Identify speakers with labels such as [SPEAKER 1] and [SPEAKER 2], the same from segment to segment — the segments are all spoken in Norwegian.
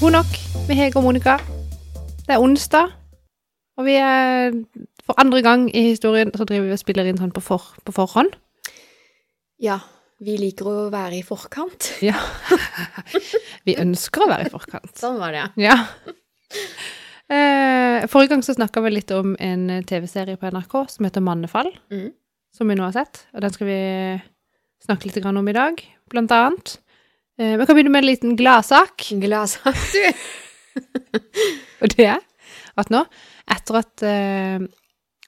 [SPEAKER 1] god nok med Hege og Monica. Det er onsdag, og vi er for andre gang i historien så driver vi og spiller inn sånn på, for, på forhånd.
[SPEAKER 2] Ja, vi liker å være i forkant.
[SPEAKER 1] Ja. vi ønsker å være i forkant.
[SPEAKER 2] Sånn var det,
[SPEAKER 1] Ja. Eh, forrige gang så snakka vi litt om en TV-serie på NRK som heter Mannefall,
[SPEAKER 2] Mm.
[SPEAKER 1] som vi nå har sett. Og den skal vi snakke litt om i dag, blant annet. Eh, vi kan begynne med en liten gladsak.
[SPEAKER 2] Gladsak, du.
[SPEAKER 1] Og det er at nå, etter at uh,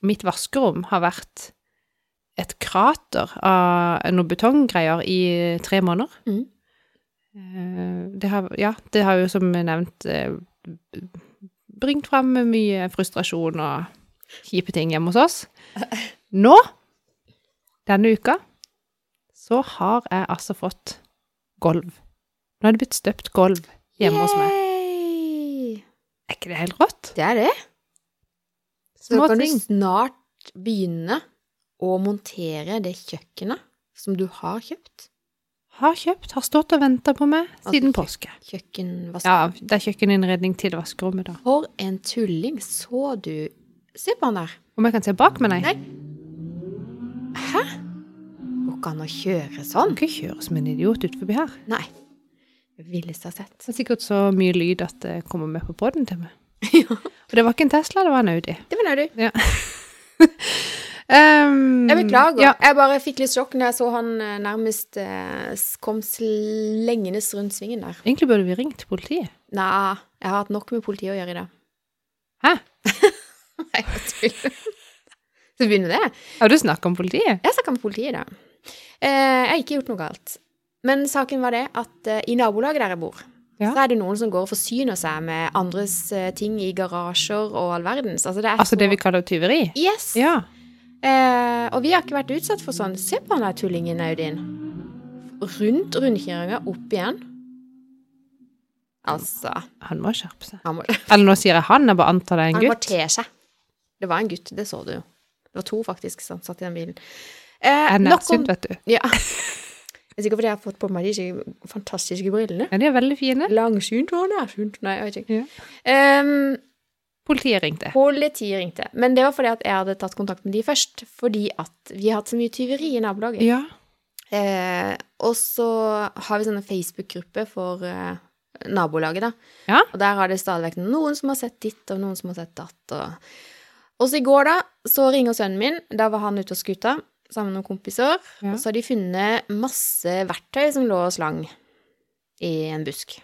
[SPEAKER 1] mitt vaskerom har vært et krater av noen betonggreier i tre måneder
[SPEAKER 2] mm.
[SPEAKER 1] uh, det, har, Ja, det har jo som nevnt uh, bringt frem mye frustrasjon og kjipe ting hjemme hos oss. Nå, denne uka, så har jeg altså fått gulv. Nå er det blitt støpt gulv hjemme hos meg. Er ikke det helt rått?
[SPEAKER 2] Det er det. Så
[SPEAKER 1] Små
[SPEAKER 2] kan
[SPEAKER 1] ting.
[SPEAKER 2] du snart begynne å montere det kjøkkenet som du har kjøpt.
[SPEAKER 1] Har kjøpt, har stått og venta på meg siden
[SPEAKER 2] Altså,
[SPEAKER 1] påske.
[SPEAKER 2] Kjøkkenvask.
[SPEAKER 1] Ja, det er kjøkkeninnredning til vaskerommet, da.
[SPEAKER 2] For en tulling. Så du Se på han der.
[SPEAKER 1] Om jeg kan se bak med nei?
[SPEAKER 2] Nei. Hæ? Går an å kjøre sånn?
[SPEAKER 1] Du kan ikke kjøre som en idiot ut forbi her.
[SPEAKER 2] Nei. Villeste jeg har sett.
[SPEAKER 1] Det er sikkert så mye lyd at det kommer med på podden til meg.
[SPEAKER 2] Ja,
[SPEAKER 1] Og det var ikke en Tesla, det var en Audi.
[SPEAKER 2] det var du.
[SPEAKER 1] Ja. um,
[SPEAKER 2] Jeg beklager.
[SPEAKER 1] Ja,
[SPEAKER 2] Jeg bare fikk litt sjokk når jeg så han eh, nærmest eh, kom slengende rundt svingen der.
[SPEAKER 1] egentlig burde vi ringt politiet.
[SPEAKER 2] Nei, jeg har hatt nok med politiet å gjøre i dag.
[SPEAKER 1] Hæ?
[SPEAKER 2] Nei, jeg tuller. Så begynner det.
[SPEAKER 1] Har du snakka om politiet?
[SPEAKER 2] Jeg snakka med politiet i dag. Eh, jeg har ikke gjort noe galt. Men saken var det at eh, i nabolaget der jeg bor,
[SPEAKER 1] Ja.
[SPEAKER 2] så er det noen som går og forsyner seg med andres eh, ting i garasjer og all verdens. Altså det
[SPEAKER 1] Altså det vi kaller tyveri?
[SPEAKER 2] Yes!
[SPEAKER 1] Ja.
[SPEAKER 2] Eh, og vi har ikke vært utsatt for sånn. Se på han der tullingen, Audin. Rundt rundkjøringa, opp igjen. Altså
[SPEAKER 1] Han må skjerpe seg.
[SPEAKER 2] Han må,
[SPEAKER 1] Eller nå sier jeg han, jeg bare antar det er en
[SPEAKER 2] han må
[SPEAKER 1] gutt.
[SPEAKER 2] te seg. Det var en gutt, det så du jo. Det var to faktisk som satt i den bilen. Eh,
[SPEAKER 1] er
[SPEAKER 2] om
[SPEAKER 1] nærsynt, vet du.
[SPEAKER 2] Ja. Det er sikkert fordi jeg har fått på meg de fantastiske brillene.
[SPEAKER 1] Ja, de er veldig fine.
[SPEAKER 2] Langsynt og nærsynt. Nei, jeg vet ikke.
[SPEAKER 1] Ja.
[SPEAKER 2] Um,
[SPEAKER 1] Politiet ringte.
[SPEAKER 2] politiet ringte. Men det var fordi at jeg hadde tatt kontakt med de først. Fordi at vi har hatt så mye tyveri i nabolaget.
[SPEAKER 1] Ja.
[SPEAKER 2] Eh, og så har vi sånne Facebook-grupper for eh, nabolaget, da.
[SPEAKER 1] Ja.
[SPEAKER 2] Og der har det stadig vekk noen som har sett ditt, og noen som har sett datt. Og, og så i går, da, så ringer sønnen min. Da var han ute og skuta sammen med noen kompiser.
[SPEAKER 1] Ja.
[SPEAKER 2] Og så har de funnet masse verktøy som lå og slang i en busk.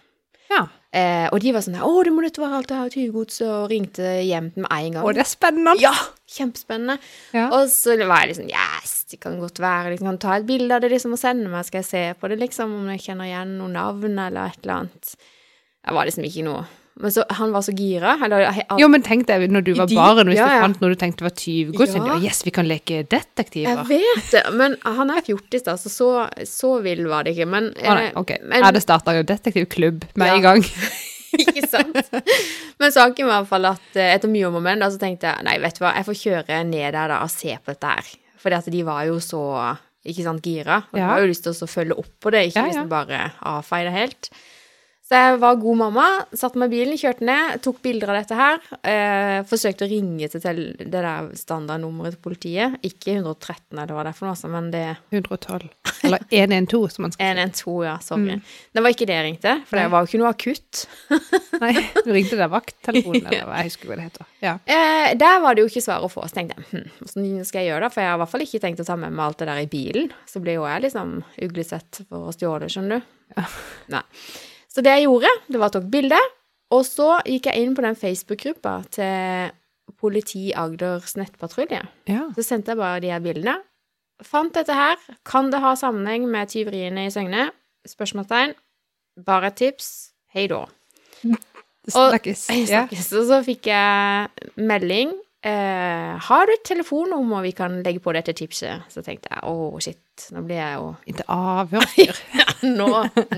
[SPEAKER 1] ja.
[SPEAKER 2] Eh, og de var sånn 'Å, det må dette være alt det her tyvegodset', og ringte hjem med en gang.
[SPEAKER 1] Å, det er spennende.
[SPEAKER 2] Ja! Kjempespennende.
[SPEAKER 1] Ja.
[SPEAKER 2] Og så var jeg liksom Yes, det kan godt være. Liksom, kan ta et bilde av det liksom, og sende meg, skal jeg se på det, liksom, om jeg kjenner igjen noen navn eller et eller annet. Jeg var liksom ikke noe Men så Han var så gira. Eller, han,
[SPEAKER 1] Jo, men tenk deg når du var
[SPEAKER 2] De-
[SPEAKER 1] barn, hvis
[SPEAKER 2] ja,
[SPEAKER 1] du fant noe du tenkte var tyvgods,
[SPEAKER 2] Ja.
[SPEAKER 1] ja. yes, vi kan leke detektiver.
[SPEAKER 2] jeg vet det, men han er fjortis, da, så så, så vill var det ikke. Men,
[SPEAKER 1] Å nei, ok.
[SPEAKER 2] men
[SPEAKER 1] Jeg hadde starta detektivklubb med
[SPEAKER 2] Ja.
[SPEAKER 1] en gang.
[SPEAKER 2] Ikke sant? Men saken var i hvert fall at eh, etter mye om og men, så tenkte jeg nei, vet du hva, jeg får kjøre ned der da og se på dette her. Fordi at de var jo så, ikke sant, gira. Og
[SPEAKER 1] Ja.
[SPEAKER 2] de har jo lyst til å følge opp på det, ikke
[SPEAKER 1] Ja, ja.
[SPEAKER 2] liksom bare avfeie det helt. Så jeg var god mamma, satt meg i bilen, kjørte ned, tok bilder av dette her. Eh, forsøkte å ringe til det der standardnummeret til politiet. Ikke 113 eller hva det er for noe, men det
[SPEAKER 1] 112. Eller 112, som man skal si.
[SPEAKER 2] 112, ja, sorry.
[SPEAKER 1] Mm.
[SPEAKER 2] Det var ikke det jeg ringte, for det var jo ikke noe akutt.
[SPEAKER 1] Nei, du ringte der vakttelefonen, eller hva jeg husker hva det heter. Ja.
[SPEAKER 2] Eh, der var det jo ikke svar å få. Så tenkte jeg hm, hvordan skal jeg gjøre det? For jeg har i hvert fall ikke tenkt å ta med meg alt det der i bilen. Så blir jo jeg liksom uglesett for å stjåle, skjønner du.
[SPEAKER 1] Ja.
[SPEAKER 2] Nei. Så det jeg gjorde, det var at jeg tok bilde, og så gikk jeg inn på den Facebook-gruppa til Politi Agders nettpatrulje.
[SPEAKER 1] ja.
[SPEAKER 2] Så sendte jeg bare de her bildene. Fant dette her. Kan det ha sammenheng med tyveriene i Søgne? Spørsmålstegn. Bare et tips. Hei da.
[SPEAKER 1] Snakkes.
[SPEAKER 2] Jeg
[SPEAKER 1] Ja.
[SPEAKER 2] Og så fikk jeg melding. Eh, har du et telefonnummer vi kan legge på dette tipset? Så tenkte jeg å, shit, nå blir jeg jo
[SPEAKER 1] Ikke avhørsdyr.
[SPEAKER 2] Nå,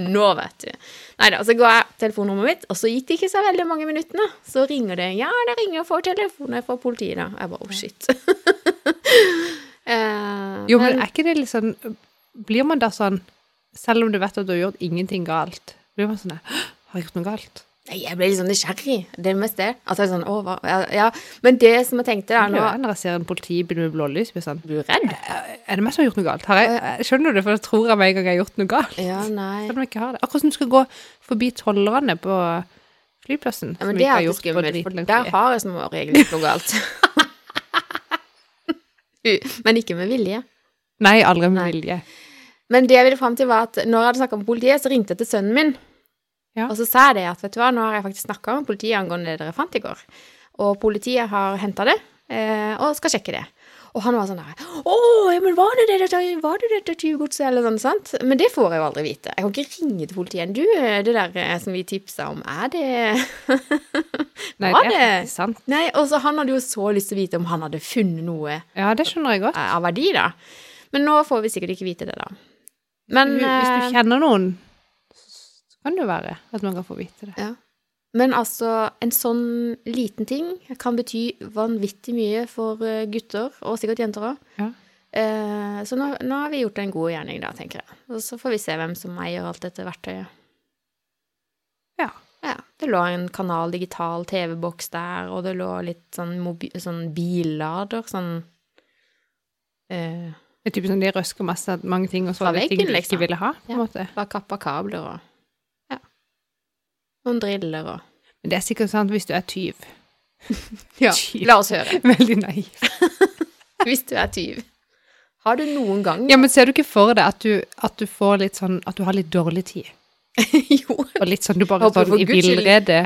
[SPEAKER 2] nå vet du. Nei da, så ga jeg telefonnummeret mitt, og så gikk det ikke så veldig mange minuttene. Så ringer det. Ja, det ringer for telefoner fra politiet, da. Jeg bare å, shit. eh,
[SPEAKER 1] Jo, men er ikke det litt sånn Blir man da sånn Selv om du vet at du har gjort ingenting galt, blir man sånn Har jeg gjort noe galt?
[SPEAKER 2] Nei, Jeg ble litt sånn nysgjerrig. Det er mest det. Altså, sånn, å, hva? Ja. Men det som jeg tenkte der nå
[SPEAKER 1] Når jeg ser en politibil med blålys, blir jeg sånn
[SPEAKER 2] Blir redd?
[SPEAKER 1] Er det meg som har gjort noe galt? Har jeg, skjønner du det? For da tror jeg med en gang jeg har gjort noe galt.
[SPEAKER 2] Ja, nei.
[SPEAKER 1] Selv om jeg ikke har det. Akkurat som du skal gå forbi tollerne på flyplassen.
[SPEAKER 2] Ja, men det er
[SPEAKER 1] på
[SPEAKER 2] skummelt, for der har jeg som regel gjort noe galt. Men ikke med vilje.
[SPEAKER 1] Nei, aldri med
[SPEAKER 2] Nei.
[SPEAKER 1] vilje.
[SPEAKER 2] Men det jeg ville fram til, var at når jeg hadde snakka med politiet, så ringte jeg til sønnen min.
[SPEAKER 1] Ja.
[SPEAKER 2] Og så sa det at vet du hva, nå har jeg faktisk snakka med politiet angående det dere fant i går. Og politiet har henta det, eh, og skal sjekke det. Og han var sånn der Å, ja, men var det det var det det tyvgodset, eller sånn, sant? Men det får jeg jo aldri vite. Jeg kan ikke ringe til politiet. Du, det der eh, som vi tipsa om, er det
[SPEAKER 1] Nei,
[SPEAKER 2] Var
[SPEAKER 1] det er ikke sant.
[SPEAKER 2] Nei, og så han hadde jo så lyst til å vite om han hadde funnet noe
[SPEAKER 1] Ja, det skjønner jeg godt.
[SPEAKER 2] eh, av verdi, da. Men nå får vi sikkert ikke vite det, da. Men
[SPEAKER 1] Hvis
[SPEAKER 2] eh,
[SPEAKER 1] du kjenner noen, kan det jo være at man kan få vite det.
[SPEAKER 2] Ja. Men altså, en sånn liten ting kan bety vanvittig mye for eh, gutter, og sikkert jenter òg.
[SPEAKER 1] Ja.
[SPEAKER 2] Eh, så nå, nå har vi gjort en god gjerning, da, tenker jeg. Og så får vi se hvem som eier alt dette verktøyet.
[SPEAKER 1] Ja.
[SPEAKER 2] Ja. Det lå en kanal digital TV-boks der, og det lå litt sånn, sånn billader, sånn eh,
[SPEAKER 1] Det er typisk sånn de røsker masse mange ting, og så var det ting de
[SPEAKER 2] liksom.
[SPEAKER 1] ikke ville ha, på en
[SPEAKER 2] Ja.
[SPEAKER 1] måte.
[SPEAKER 2] Bare kappa kabler og. Noen driller og
[SPEAKER 1] Men det er sikkert sant hvis du er tyv.
[SPEAKER 2] Ja,
[SPEAKER 1] Tyv.
[SPEAKER 2] la oss høre.
[SPEAKER 1] Veldig naiv.
[SPEAKER 2] Hvis du er tyv. Har du noen gang
[SPEAKER 1] Ja, men ser du ikke for deg at du, at du får litt sånn At du har litt dårlig tid?
[SPEAKER 2] Jo.
[SPEAKER 1] Og litt sånn du bare sånn i villrede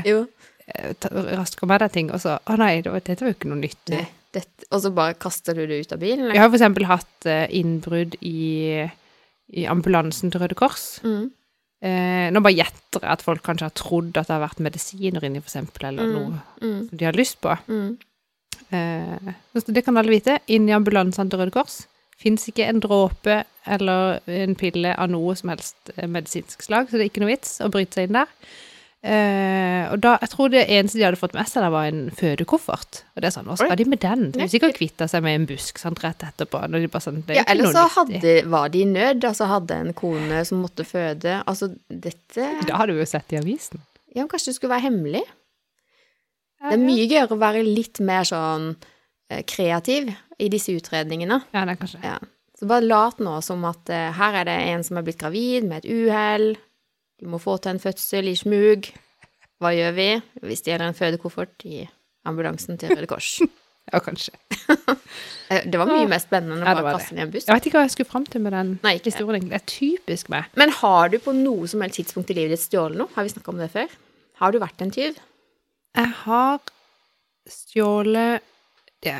[SPEAKER 1] raskt kommer med deg ting, og så Å nei, det var, dette var jo ikke noe.
[SPEAKER 2] Nei, dette, og så bare kaster du det ut av bilen?
[SPEAKER 1] Jeg har for eksempel hatt eh, innbrudd i, i ambulansen til Røde Kors.
[SPEAKER 2] Mm.
[SPEAKER 1] Eh, nå bare gjetter jeg at folk kanskje har trodd at det har vært medisiner inni, f.eks., eller
[SPEAKER 2] Mm.
[SPEAKER 1] noe
[SPEAKER 2] Mm.
[SPEAKER 1] de har lyst på.
[SPEAKER 2] Mm.
[SPEAKER 1] Eh, så det kan alle vite. Inni ambulansene til Røde Kors fins ikke en dråpe eller en pille av noe som helst eh, medisinsk slag, så det er ikke noe vits å bryte seg inn der. Eh, og da, jeg tror det eneste de hadde fått med seg, der var en fødekoffert. Og det er sånn, hva skal de med den? De har sikkert kvitta seg med en busk sant, rett etterpå. Når de bare sånn, det er
[SPEAKER 2] Ja,
[SPEAKER 1] ikke
[SPEAKER 2] eller
[SPEAKER 1] noe
[SPEAKER 2] så hadde, var de i nød, altså hadde en kone som måtte føde. Altså, dette
[SPEAKER 1] Da hadde vi jo sett i avisen.
[SPEAKER 2] Ja, men kanskje det skulle være hemmelig? Det er mye gøyere å være litt mer sånn eh, kreativ i disse utredningene.
[SPEAKER 1] Ja, det er kanskje.
[SPEAKER 2] Ja. Så bare lat nå som at uh, her er det en som er blitt gravid med et uhell. De må få til en fødsel i smug. Hva gjør vi hvis det gjelder en fødekoffert i ambulansen til Røde Kors?
[SPEAKER 1] Ja, kanskje.
[SPEAKER 2] Eh, Det var mye mer spennende enn å bare kaste ned en buss.
[SPEAKER 1] Jeg vet ikke hva jeg skulle fram til med den
[SPEAKER 2] Nei, ikke.
[SPEAKER 1] historien. Det er typisk meg.
[SPEAKER 2] Men har du på noe som helst tidspunkt i livet ditt stjålet noe? Har vi snakka om det før? Har du vært en tyv?
[SPEAKER 1] Jeg har stjålet det,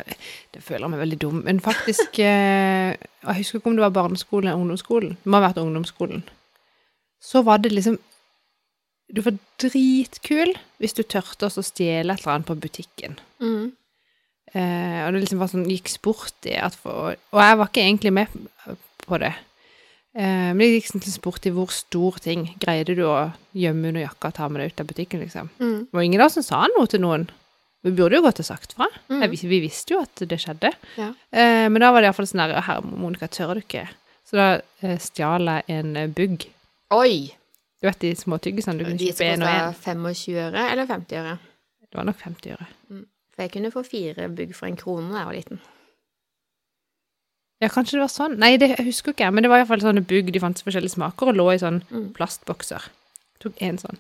[SPEAKER 1] det føler jeg meg veldig dum, men faktisk eh, Jeg husker ikke om det var barneskolen eller ungdomsskolen. Det må ha vært ungdomsskolen. Så var det liksom Du var dritkul hvis du turte å stjele et eller annet på butikken.
[SPEAKER 2] Mm.
[SPEAKER 1] Eh, og det liksom var sånn gikk sport i at for, Og jeg var ikke egentlig med på det. Eh, men det gikk til sport i hvor stor ting greide du å gjemme under jakka og ta med deg ut av butikken, liksom.
[SPEAKER 2] Mm.
[SPEAKER 1] Det var ingen av oss som sa noe til noen. Vi burde jo gått og sagt fra.
[SPEAKER 2] Mm.
[SPEAKER 1] Vi, Vi visste jo at det skjedde.
[SPEAKER 2] Ja.
[SPEAKER 1] Eh, men da var det iallfall sånn Her, Monica, tør du ikke? Så da eh, stjal jeg en eh, bugg.
[SPEAKER 2] Oi!
[SPEAKER 1] Du vet de små tyggisene du kunne
[SPEAKER 2] De
[SPEAKER 1] kjøpe
[SPEAKER 2] som
[SPEAKER 1] én og én?
[SPEAKER 2] kosta 25 øre eller 50 øre?
[SPEAKER 1] Det var nok 50 øre.
[SPEAKER 2] For jeg kunne få fire bugg for en krone da jeg var liten.
[SPEAKER 1] Ja, kanskje det var sånn. Nei, det jeg husker ikke jeg, men det var iallfall sånne bugg. De fantes forskjellige smaker og lå i sånn
[SPEAKER 2] Mm.
[SPEAKER 1] plastbokser. Tok én sånn.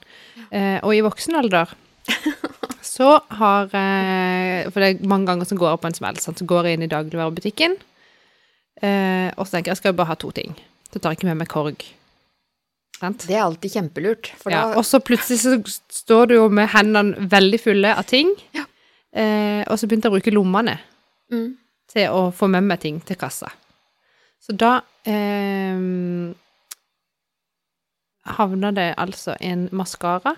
[SPEAKER 1] Eh, og i voksen alder så har eh, For det er mange ganger som går jeg på en smell. Sant? Så går jeg inn i dagligvarebutikken, eh, og så tenker jeg jeg skal bare ha to ting. Så tar jeg ikke med meg korg. Sant?
[SPEAKER 2] Det er alltid kjempelurt,
[SPEAKER 1] Ja,
[SPEAKER 2] da
[SPEAKER 1] og så plutselig så står du jo med hendene veldig fulle av ting,
[SPEAKER 2] Ja.
[SPEAKER 1] eh, og så begynte jeg å bruke lommene
[SPEAKER 2] mm.
[SPEAKER 1] til å få med meg ting til kassa. Så da eh, havna det altså en maskara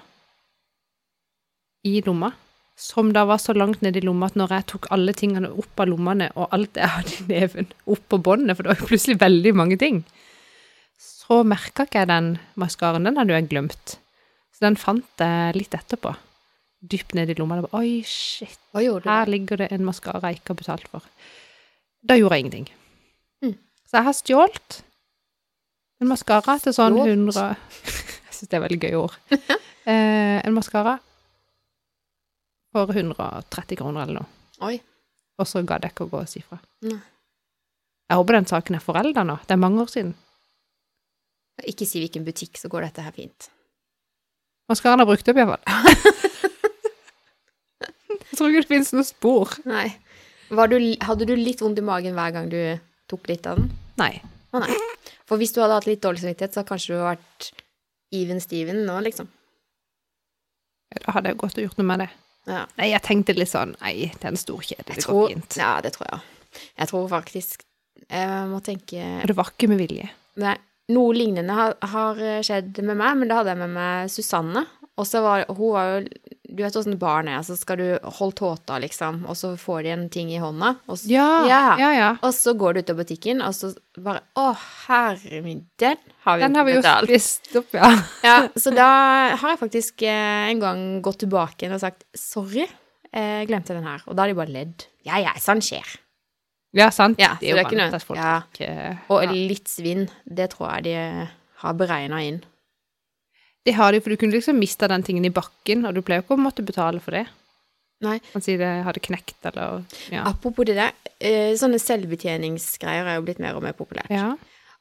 [SPEAKER 1] i lomma, som da var så langt ned i lomma at når jeg tok alle tingene opp av lommene, og alt jeg hadde i neven, opp på båndet, for det var jo plutselig veldig mange ting, så merka ikke jeg den maskaren. Den hadde jeg glemt. Så den fant jeg litt etterpå. Dypt ned i lomma. Var, Oi, shit.
[SPEAKER 2] Hva gjorde du?
[SPEAKER 1] Her ligger det en maskara jeg ikke har betalt for. Da gjorde jeg ingenting.
[SPEAKER 2] Mm.
[SPEAKER 1] Så jeg har stjålet en maskara til sånn 100 Jeg syns det er veldig gøy ord. eh, en maskara For 130 kroner eller noe.
[SPEAKER 2] Oi.
[SPEAKER 1] Og så gadd jeg ikke å gå og si fra. Jeg håper den saken er forelda nå. Det er mange år siden.
[SPEAKER 2] Ikke si hvilken butikk, så går dette her fint.
[SPEAKER 1] Maskaraen ha brukt opp, iallfall. jeg tror ikke det finnes noe spor.
[SPEAKER 2] Nei. Var du, hadde du litt vondt i magen hver gang du tok litt av den?
[SPEAKER 1] Nei.
[SPEAKER 2] Å nei. For hvis du hadde hatt litt dårlig samvittighet, så hadde kanskje du vært even steven nå, liksom.
[SPEAKER 1] Da hadde jeg gått og gjort noe med det.
[SPEAKER 2] Ja.
[SPEAKER 1] Nei, jeg tenkte litt sånn Nei, det er en stor kjede. Det
[SPEAKER 2] tror,
[SPEAKER 1] går fint.
[SPEAKER 2] ja, det tror jeg. Jeg tror faktisk Jeg må tenke
[SPEAKER 1] Og det var ikke med vilje.
[SPEAKER 2] Nei, noe lignende har, har skjedd med meg, men da hadde jeg med meg Susanne. Og så var hun var jo Du vet åssen barn er, så skal du holde tåta, liksom, og så får de en ting i hånda, og så,
[SPEAKER 1] Ja,
[SPEAKER 2] Ja.
[SPEAKER 1] ja. ja.
[SPEAKER 2] og så går du ut av butikken, og så bare Å, herre min, den har vi
[SPEAKER 1] Den har vi jo spist opp, ja.
[SPEAKER 2] Ja, så da har jeg faktisk eh, en gang gått tilbake og sagt sorry, jeg glemte den her. Og da har de bare ledd. Ja, ja, sånn skjer.
[SPEAKER 1] Ja, sant.
[SPEAKER 2] Ja,
[SPEAKER 1] det er jo
[SPEAKER 2] det er noe-
[SPEAKER 1] at folk
[SPEAKER 2] ja.
[SPEAKER 1] ikke
[SPEAKER 2] Og litt svinn, det tror jeg de har beregna inn.
[SPEAKER 1] Det har de, for du kunne liksom mista den tingen i bakken, og du pleier jo ikke å måtte betale for det.
[SPEAKER 2] Nei.
[SPEAKER 1] Man sier det hadde knekt, eller Ja.
[SPEAKER 2] Apropos det der, eh, sånne selvbetjeningsgreier er jo blitt mer og mer populært.
[SPEAKER 1] ja.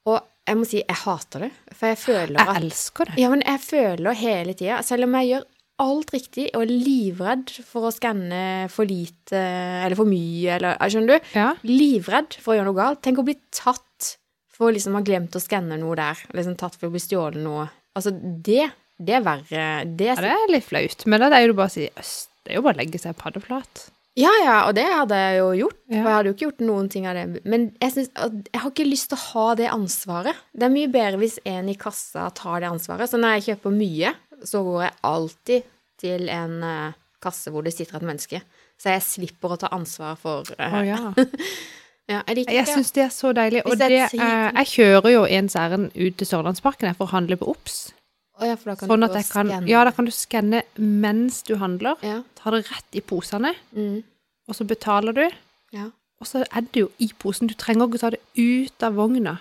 [SPEAKER 2] Og jeg må si, jeg hater det. For jeg føler at Jeg
[SPEAKER 1] elsker det.
[SPEAKER 2] Ja, men jeg føler hele tida, selv om jeg gjør alt riktig og er livredd for å skanne for lite eller for mye, eller Skjønner du?
[SPEAKER 1] Ja.
[SPEAKER 2] Livredd for å gjøre noe galt. Tenk å bli tatt for å liksom ha glemt å skanne noe der. Liksom tatt for å bli stjålet noe. Altså, det, det er verre. Det
[SPEAKER 1] ja,
[SPEAKER 2] er
[SPEAKER 1] det er litt flaut, men da er det jo bare å si «Øss, Det er jo bare å legge seg paddeflat.
[SPEAKER 2] Ja, ja, og det hadde jeg jo gjort.
[SPEAKER 1] Ja.
[SPEAKER 2] For jeg hadde jo ikke gjort noen ting av det. Men jeg, synes, jeg har ikke lyst til å ha det ansvaret. Det er mye bedre hvis en i kassa tar det ansvaret. Så når jeg kjøper mye, så går jeg alltid til en uh, kasse hvor det sitter et menneske. Så jeg slipper å ta ansvar for uh,
[SPEAKER 1] oh, ja.
[SPEAKER 2] ja, Jeg liker
[SPEAKER 1] Jeg syns det er så deilig. Og
[SPEAKER 2] det ting-
[SPEAKER 1] jeg kjører jo ens ærend ut til Sørlandsparken for å handle på Obs.
[SPEAKER 2] Oh, ja,
[SPEAKER 1] Sånn at jeg kan. Ja, da kan du skanne mens du handler.
[SPEAKER 2] Ja.
[SPEAKER 1] Ta det rett i posene,
[SPEAKER 2] Mm,
[SPEAKER 1] og så betaler du.
[SPEAKER 2] ja.
[SPEAKER 1] Og så er det jo i posen. Du trenger ikke ta det ut av vogna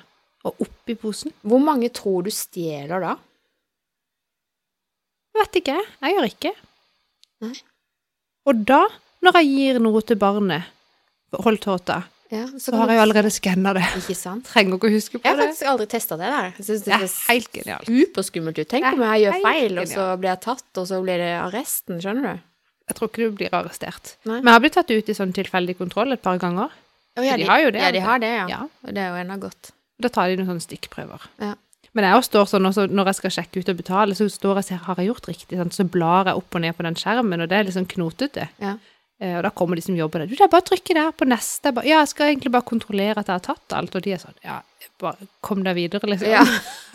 [SPEAKER 1] og oppi posen.
[SPEAKER 2] Hvor mange tror du stjeler da?
[SPEAKER 1] Vet ikke. Jeg gjør ikke.
[SPEAKER 2] Nei.
[SPEAKER 1] Og da, når jeg gir noe til barnet, hold tåta,
[SPEAKER 2] Ja,
[SPEAKER 1] så
[SPEAKER 2] så
[SPEAKER 1] har jeg jo allerede skanna det.
[SPEAKER 2] Ikke sant?
[SPEAKER 1] Trenger ikke å huske på det.
[SPEAKER 2] Jeg har
[SPEAKER 1] det.
[SPEAKER 2] faktisk aldri testa det der. Jeg synes det
[SPEAKER 1] Det er helt genialt.
[SPEAKER 2] superskummelt ut. Tenk om jeg gjør
[SPEAKER 1] feil,
[SPEAKER 2] feil, og så blir jeg tatt, og så blir det arresten, skjønner du?
[SPEAKER 1] Jeg tror ikke du blir arrestert.
[SPEAKER 2] Nei.
[SPEAKER 1] Men jeg har blitt tatt ut i sånn tilfeldig kontroll et par ganger.
[SPEAKER 2] Oh, ja,
[SPEAKER 1] de har jo det,
[SPEAKER 2] Ja, de har det, ja.
[SPEAKER 1] Ja.
[SPEAKER 2] Og det er jo ennå godt.
[SPEAKER 1] Da tar de noen sånne stikkprøver.
[SPEAKER 2] Ja.
[SPEAKER 1] Men jeg også står sånn også, når jeg skal sjekke ut og betale, så står jeg og ser har jeg gjort riktig, sant? så blar jeg opp og ned på den skjermen, og det er liksom knotete.
[SPEAKER 2] Ja.
[SPEAKER 1] Eh, og da kommer de som jobber der. Du, det er bare å trykke der på neste. Jeg Bare, ja, jeg skal egentlig bare kontrollere at jeg har tatt alt, og de er sånn, ja, bare kom deg videre, liksom.
[SPEAKER 2] ja.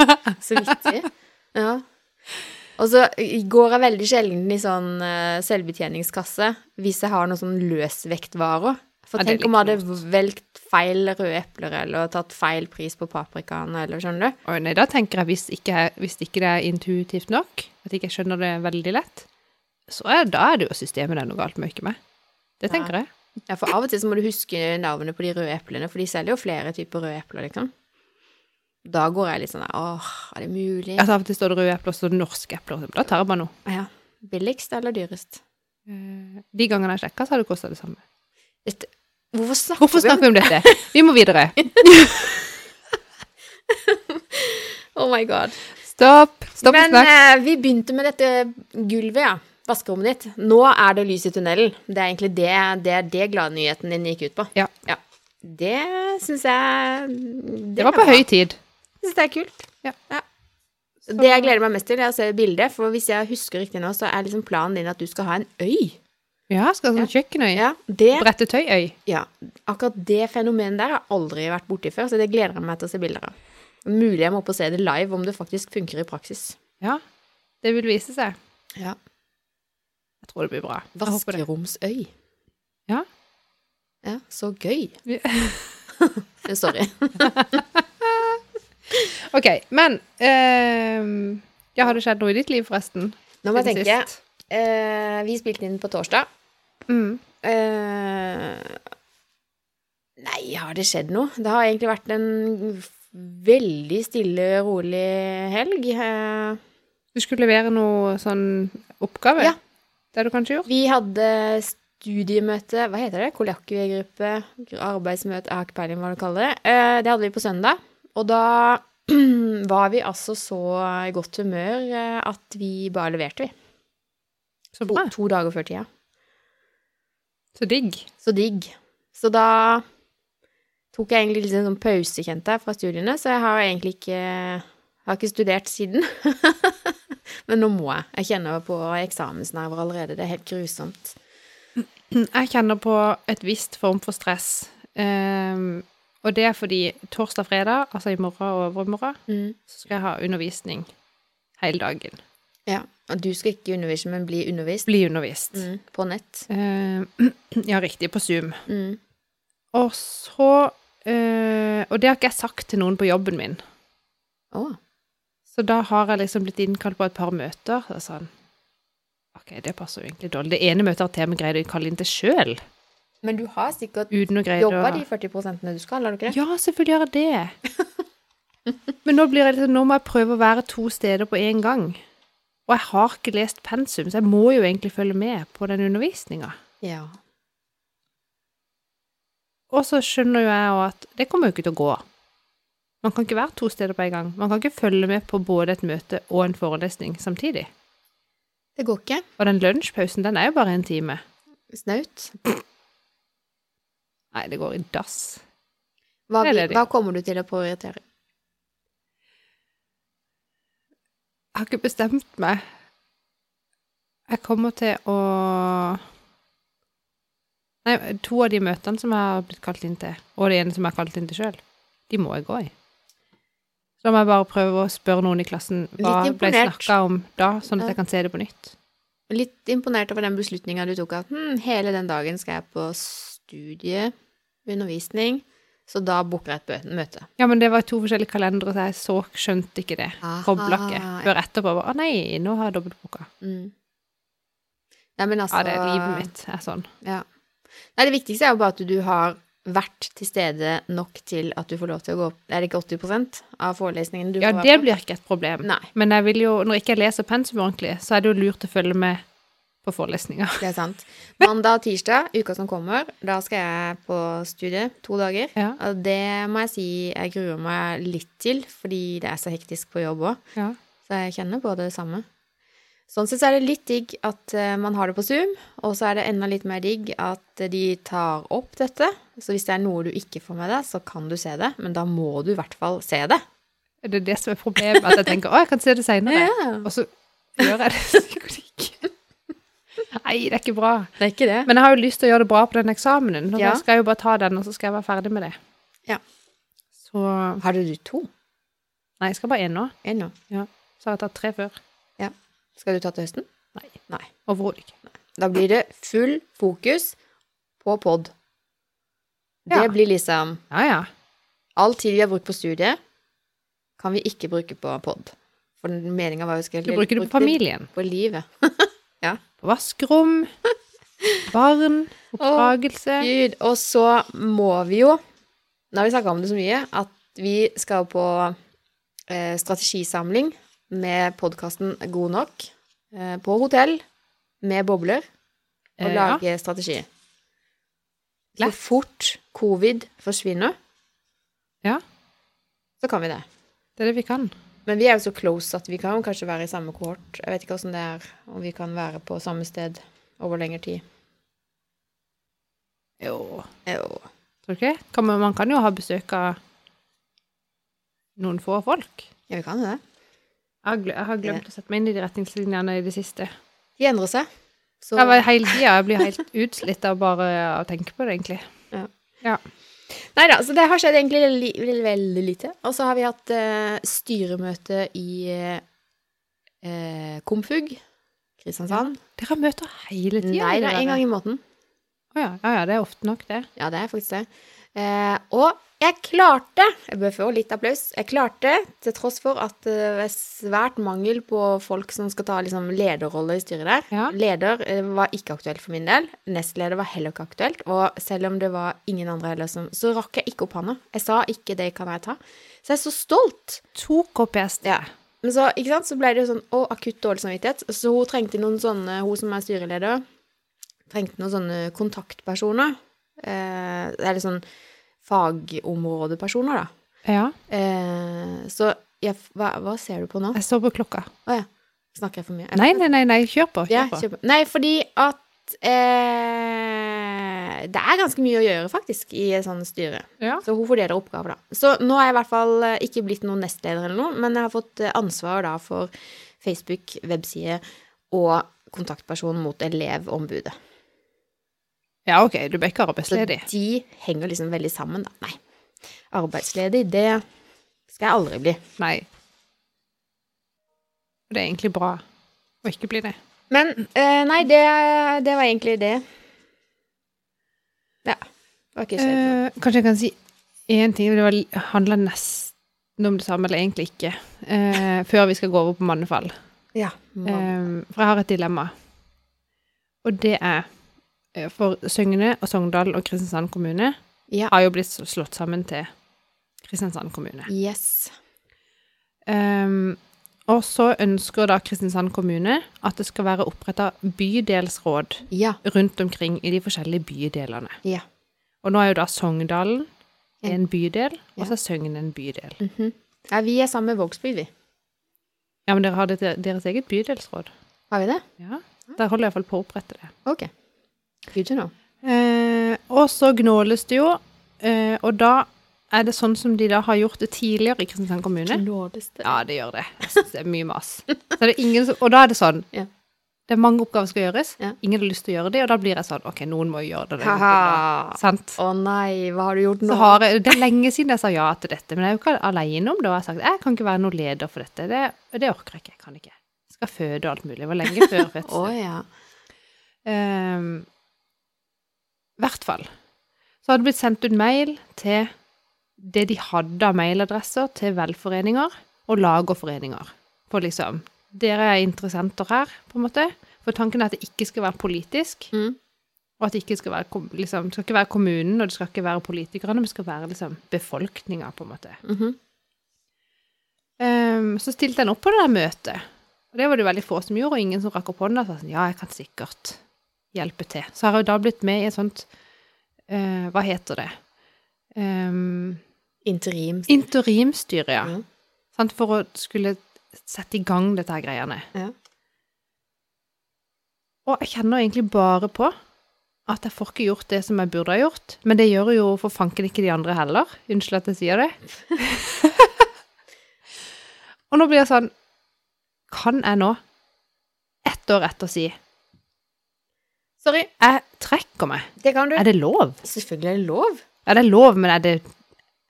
[SPEAKER 2] Så viktig. Ja. Og så går jeg veldig sjelden i sånn eh, selvbetjeningskasse hvis jeg har noen sånn løsvektvarer. For
[SPEAKER 1] Ja,
[SPEAKER 2] tenk om
[SPEAKER 1] vi
[SPEAKER 2] hadde velgt feil røde epler, eller tatt feil pris på paprikaen, eller skjønner du?
[SPEAKER 1] Og nei, da tenker jeg, hvis ikke, hvis ikke det er intuitivt nok, at jeg ikke skjønner det veldig lett, så er, da er det jo systemet det er noe galt med, ikke meg. Det tenker jeg.
[SPEAKER 2] Ja, for av og til så må du huske navnet på de røde eplene, for de selger jo flere typer røde epler, liksom. Da går jeg litt sånn der, åh, er det mulig?
[SPEAKER 1] Altså, av og til står det røde epler, så står det norske epler. Da tar jeg bare noe.
[SPEAKER 2] Ja. Billigst eller dyrest?
[SPEAKER 1] Eh, De gangene jeg sjekka, så har det kosta det samme.
[SPEAKER 2] Hvorfor snakker
[SPEAKER 1] Hvorfor snakker vi om dette? Vi må videre.
[SPEAKER 2] Oh my god.
[SPEAKER 1] Stopp. Stopp
[SPEAKER 2] Men
[SPEAKER 1] snakk.
[SPEAKER 2] eh, vi begynte med dette gulvet, ja. Vaskerommet ditt. Nå er det lys i tunnelen. Det er egentlig det det, det gladnyheten din gikk ut på.
[SPEAKER 1] Ja.
[SPEAKER 2] Det syns jeg
[SPEAKER 1] Det var på høy tid.
[SPEAKER 2] Jeg syns det er kult.
[SPEAKER 1] Ja.
[SPEAKER 2] Det jeg gleder meg mest til, er å se bildet, for hvis jeg husker riktig nå, så er liksom planen din at du skal ha en øy.
[SPEAKER 1] Ja, skal sånn kjøkkenøy.
[SPEAKER 2] Ja, det,
[SPEAKER 1] Brettetøyøy.
[SPEAKER 2] ja, akkurat det fenomenet der har jeg aldri vært borti før, så det gleder jeg meg til å se bilder av. Mulig jeg må opp og se det live, om det faktisk funker i praksis.
[SPEAKER 1] Ja. Det vil vise seg.
[SPEAKER 2] Ja.
[SPEAKER 1] Jeg tror det blir bra.
[SPEAKER 2] Vaskeromsøy.
[SPEAKER 1] Ja.
[SPEAKER 2] Ja, så gøy.
[SPEAKER 1] Ja.
[SPEAKER 2] Sorry.
[SPEAKER 1] Ok, men uh, Ja, har det skjedd noe i ditt liv, forresten?
[SPEAKER 2] Nå må jeg tenke. Eh, vi spilte inn på torsdag.
[SPEAKER 1] Mm.
[SPEAKER 2] Eh, nei, har det skjedd noe? Det har egentlig vært en veldig stille, rolig helg. Eh,
[SPEAKER 1] Du skulle levere noe sånn oppgave?
[SPEAKER 2] Ja.
[SPEAKER 1] Det har du kanskje gjort?
[SPEAKER 2] Vi hadde studiemøte, hva heter det? Kollokviegruppe, arbeidsmøte, jeg har ikke peiling hva du kaller det. Eh, Det hadde vi på søndag, og da var vi altså så i godt humør eh, at vi bare leverte, vi.
[SPEAKER 1] Så
[SPEAKER 2] To,
[SPEAKER 1] bra.
[SPEAKER 2] to dager før tida.
[SPEAKER 1] Så digg.
[SPEAKER 2] Så digg. Så da tok jeg egentlig litt en sånn pause, kjente jeg, fra studiene, så jeg har egentlig ikke har ikke studert siden. Men nå må jeg. Jeg kjenner på eksamensnerver allerede. Det er helt grusomt.
[SPEAKER 1] Jeg kjenner på et visst form for stress. Um, og det er fordi torsdag-fredag, altså i morgen og overmorgen,
[SPEAKER 2] Mm.
[SPEAKER 1] så skal jeg ha undervisning hele dagen.
[SPEAKER 2] Ja. Og du skal ikke undervise, men bli undervist
[SPEAKER 1] Bli undervist.
[SPEAKER 2] mm. på nett.
[SPEAKER 1] Uh, ja, riktig, på Zoom.
[SPEAKER 2] Mm.
[SPEAKER 1] Og så uh, Og det har ikke jeg sagt til noen på jobben min.
[SPEAKER 2] Oh.
[SPEAKER 1] Så da har jeg liksom blitt innkalt på et par møter. Og sånn OK, det passer jo egentlig dårlig. Det ene møtet har til og med greid å kalle inn til sjøl.
[SPEAKER 2] Men du har sikkert jobba de 40 du skal, har du ikke det?
[SPEAKER 1] Ja, selvfølgelig gjør jeg det. Men nå blir jeg liksom, nå må jeg prøve å være to steder på én gang. Og jeg har ikke lest pensum, så jeg må jo egentlig følge med på den undervisninga.
[SPEAKER 2] Ja.
[SPEAKER 1] Og så skjønner jo jeg òg at det kommer jo ikke til å gå. Man kan ikke være to steder på en gang. Man kan ikke følge med på både et møte og en forelesning samtidig.
[SPEAKER 2] Det går ikke.
[SPEAKER 1] Og den lunsjpausen, den er jo bare en time.
[SPEAKER 2] Snaut.
[SPEAKER 1] Nei, det går i dass.
[SPEAKER 2] Hva, hva kommer du til å prioritere?
[SPEAKER 1] Har ikke bestemt meg. Jeg kommer til å Nei, to av de møtene som jeg har blitt kalt inn til, og det ene som jeg har kalt inn til sjøl, de må jeg gå i. Så da må jeg bare prøve å spørre noen i klassen hva ble snakka om da, sånn at jeg kan se det på nytt.
[SPEAKER 2] Litt imponert over den beslutninga du tok, at hm, hele den dagen skal jeg på studie, undervisning, så da booker jeg et møte.
[SPEAKER 1] Ja, men det var to forskjellige kalendere, så jeg så skjønte ikke det. Kobla ikke. Før etterpå bare Å nei, nå har jeg dobbeltboka.
[SPEAKER 2] Mm. Ja, men altså
[SPEAKER 1] Ja, det er livet mitt er sånn.
[SPEAKER 2] Ja. Nei, det viktigste er jo bare at du har vært til stede nok til at du får lov til å gå opp Er det ikke 80% av forelesningen du
[SPEAKER 1] Ja,
[SPEAKER 2] får være
[SPEAKER 1] det blir ikke et problem.
[SPEAKER 2] Nei,
[SPEAKER 1] Men jeg vil jo, når ikke jeg leser pensum ordentlig, så er det jo lurt å følge med på forelesninga.
[SPEAKER 2] det er sant. Mandag og tirsdag, uka som kommer, da skal jeg på studie to dager.
[SPEAKER 1] Ja.
[SPEAKER 2] Og det må jeg si jeg gruer meg litt til, fordi det er så hektisk på jobb òg.
[SPEAKER 1] Ja.
[SPEAKER 2] Så jeg kjenner på det samme. Sånn sett så er det litt digg at eh, man har det på Zoom, og så er det enda litt mer digg at de tar opp dette. Så hvis det er noe du ikke får med deg, så kan du se det, men da må du i hvert fall se det.
[SPEAKER 1] Det er det som er problemet, at jeg tenker 'Å, jeg kan se det seinere', og så gjør jeg det sikkert ikke. Nei, det er ikke bra.
[SPEAKER 2] Det er ikke det.
[SPEAKER 1] Men jeg har jo lyst til å gjøre det bra på den eksamenen, og
[SPEAKER 2] Ja.
[SPEAKER 1] da skal jeg jo bare ta den, og så skal jeg være ferdig med det.
[SPEAKER 2] Ja.
[SPEAKER 1] Så
[SPEAKER 2] Hadde du to?
[SPEAKER 1] Nei, jeg skal bare én nå.
[SPEAKER 2] En nå.
[SPEAKER 1] Så har jeg tatt tre før.
[SPEAKER 2] Skal du ta til høsten?
[SPEAKER 1] Nei.
[SPEAKER 2] Nei.
[SPEAKER 1] Overhodet ikke.
[SPEAKER 2] Da blir det full fokus på pod. Det
[SPEAKER 1] Ja.
[SPEAKER 2] blir liksom
[SPEAKER 1] Ja, ja.
[SPEAKER 2] All tid vi har brukt på studiet, kan vi ikke bruke på pod. For meninga var jo å
[SPEAKER 1] Du bruker det på familien.
[SPEAKER 2] På livet.
[SPEAKER 1] På vaskerom, barn, oppdragelse.
[SPEAKER 2] Gud. Og så må vi jo Nå har vi snakka om det så mye, at vi skal på eh, strategisamling med podkasten God nok eh, på hotell med bobler og
[SPEAKER 1] Eh, ja.
[SPEAKER 2] lage strategi. Så fort covid forsvinner,
[SPEAKER 1] Ja.
[SPEAKER 2] så kan vi det.
[SPEAKER 1] Det er det vi kan.
[SPEAKER 2] Men vi er jo så close at vi kan jo kanskje være i samme kohort. Jeg vet ikke åssen det er, om vi kan være på samme sted over lengre tid.
[SPEAKER 1] Jo.
[SPEAKER 2] Jo.
[SPEAKER 1] Tror du ikke? Kan man, man kan jo ha besøk av noen få folk.
[SPEAKER 2] Ja, vi kan jo det.
[SPEAKER 1] Jeg har, jeg har glemt å sette meg inn i de retningslinjene i det siste.
[SPEAKER 2] De endrer seg. Så
[SPEAKER 1] Jeg hele tida, jeg blir helt utslitt av bare å tenke på det, egentlig.
[SPEAKER 2] Nei da, så det har skjedd egentlig li veldig, veldig lite. Og så har vi hatt uh, styremøte i uh, Komfug, Kristiansand.
[SPEAKER 1] Dere har møter hele tida?
[SPEAKER 2] Nei, det er en gang i måneden.
[SPEAKER 1] Å ja. ja, ja, det er ofte nok, det.
[SPEAKER 2] Ja, det er faktisk det. Uh, og jeg klarte, jeg bør få litt applaus, jeg klarte, til tross for at det er svært mangel på folk som skal ta liksom, lederrolle i styret der.
[SPEAKER 1] Ja.
[SPEAKER 2] Leder eh, var ikke aktuelt for min del. Nestleder var heller ikke aktuelt. Og selv om det var ingen andre heller som Så rakk jeg ikke opp hånda. Jeg sa ikke 'det kan jeg ta'. Så jeg er så stolt.
[SPEAKER 1] To KPS.
[SPEAKER 2] Ja. Men så, ikke sant, så ble det jo sånn å, akutt dårlig samvittighet. Så hun trengte noen sånne, hun som er styreleder, trengte noen sånne kontaktpersoner. Eh, det er litt sånn fagområdepersoner, da.
[SPEAKER 1] Ja.
[SPEAKER 2] Eh, så jeg, hva, hva ser du på nå?
[SPEAKER 1] Jeg så på klokka.
[SPEAKER 2] Å ja. Snakker jeg for mye?
[SPEAKER 1] Nei, nei, nei, nei. kjør på.
[SPEAKER 2] Ja,
[SPEAKER 1] Kjør på.
[SPEAKER 2] kjør på. Nei, fordi at eh, Det er ganske mye å gjøre, faktisk, i et sånt styre.
[SPEAKER 1] Ja.
[SPEAKER 2] Så hun fordeler oppgaver, da. Så nå er jeg i hvert fall eh, ikke blitt noen nestleder eller noe, men jeg har fått eh, ansvar da for Facebook, webside og kontaktperson mot elevombudet.
[SPEAKER 1] Ja, OK. Du ble ikke
[SPEAKER 2] Så
[SPEAKER 1] arbeidsledig.
[SPEAKER 2] de henger liksom veldig sammen, da. Nei. Arbeidsledig, det skal jeg aldri bli.
[SPEAKER 1] Nei. Det er egentlig bra å ikke bli det.
[SPEAKER 2] Men eh, nei, det, det var egentlig det. Ja. Det var ikke så
[SPEAKER 1] Eh, kanskje jeg kan si én ting. Det handla nesten om det samme, eller egentlig ikke. uh, før vi skal gå over på mannefall.
[SPEAKER 2] Ja.
[SPEAKER 1] Eh, for jeg har et dilemma. Og det er For Søgne og Sogndal og Kristiansand kommune
[SPEAKER 2] ja.
[SPEAKER 1] har jo blitt slått sammen til Kristiansand kommune.
[SPEAKER 2] Yes.
[SPEAKER 1] Um, og så ønsker da Kristiansand kommune at det skal være oppretta bydelsråd
[SPEAKER 2] Ja.
[SPEAKER 1] rundt omkring i de forskjellige bydelene.
[SPEAKER 2] Ja.
[SPEAKER 1] Og nå er jo da Sogndalen
[SPEAKER 2] En-
[SPEAKER 1] bydel, og så er Søgne en bydel.
[SPEAKER 2] Mhm. ja. Vi er sammen med Vågsbygd, vi.
[SPEAKER 1] Ja, men dere har det, deres eget bydelsråd?
[SPEAKER 2] Har vi det?
[SPEAKER 1] Ja. Der holder jeg iallfall på å opprette det.
[SPEAKER 2] Ok. To.
[SPEAKER 1] Eh, og så gnåles det jo, eh, og da er det sånn som de da har gjort det tidligere i Kristiansand kommune.
[SPEAKER 2] Gnåles det.
[SPEAKER 1] Ja, det gjør det. Jeg synes det er mye mas. Så det er ingen som, og da er det sånn
[SPEAKER 2] Ja.
[SPEAKER 1] Det er mange oppgaver som skal gjøres.
[SPEAKER 2] Ja.
[SPEAKER 1] Ingen har lyst til å gjøre det, og da blir jeg sånn OK, noen må gjøre det.
[SPEAKER 2] Å nei, hva har du gjort nå?
[SPEAKER 1] Så har jeg, Det er lenge siden jeg sa ja til dette, men jeg er jo ikke alene om det. Og jeg har sagt jeg kan ikke være noen leder for dette. Det, det orker jeg ikke. Jeg kan ikke. Jeg skal føde og alt mulig. Det var lenge før
[SPEAKER 2] fødselen.
[SPEAKER 1] oh,
[SPEAKER 2] ja.
[SPEAKER 1] I hvert fall. Så hadde det blitt sendt ut mail til det de hadde av mailadresser til velforeninger og lagerforeninger. For liksom Dere er interessenter her, på en måte. For tanken er at det ikke skal være politisk.
[SPEAKER 2] Mm.
[SPEAKER 1] Og at det ikke skal være, liksom, det skal ikke være kommunen, og det skal ikke være politikerne, men det skal være liksom befolkninga, på en måte.
[SPEAKER 2] Mm
[SPEAKER 1] -hmm. um, så stilte jeg opp på det der møtet. Og det var det veldig få som gjorde, og ingen som rakk opp hånda. og sa sånn, ja, jeg kan sikkert hjelpe til. Så har jeg da blitt med i et sånt uh, Hva heter det? Um,
[SPEAKER 2] Interim.
[SPEAKER 1] interimstyre, ja.
[SPEAKER 2] Mm.
[SPEAKER 1] Sant, for å skulle sette i gang dette her greiene.
[SPEAKER 2] Ja.
[SPEAKER 1] Og jeg kjenner egentlig bare på at jeg får ikke gjort det som jeg burde ha gjort. Men det gjør jo for fanken ikke de andre heller. Unnskyld at jeg sier det. og nå blir jeg sånn Kan jeg nå, ett år etter, si
[SPEAKER 2] Sorry.
[SPEAKER 1] Jeg trekker meg.
[SPEAKER 2] Det kan du.
[SPEAKER 1] Er det lov?
[SPEAKER 2] Selvfølgelig er det lov.
[SPEAKER 1] Ja, det er lov, men er det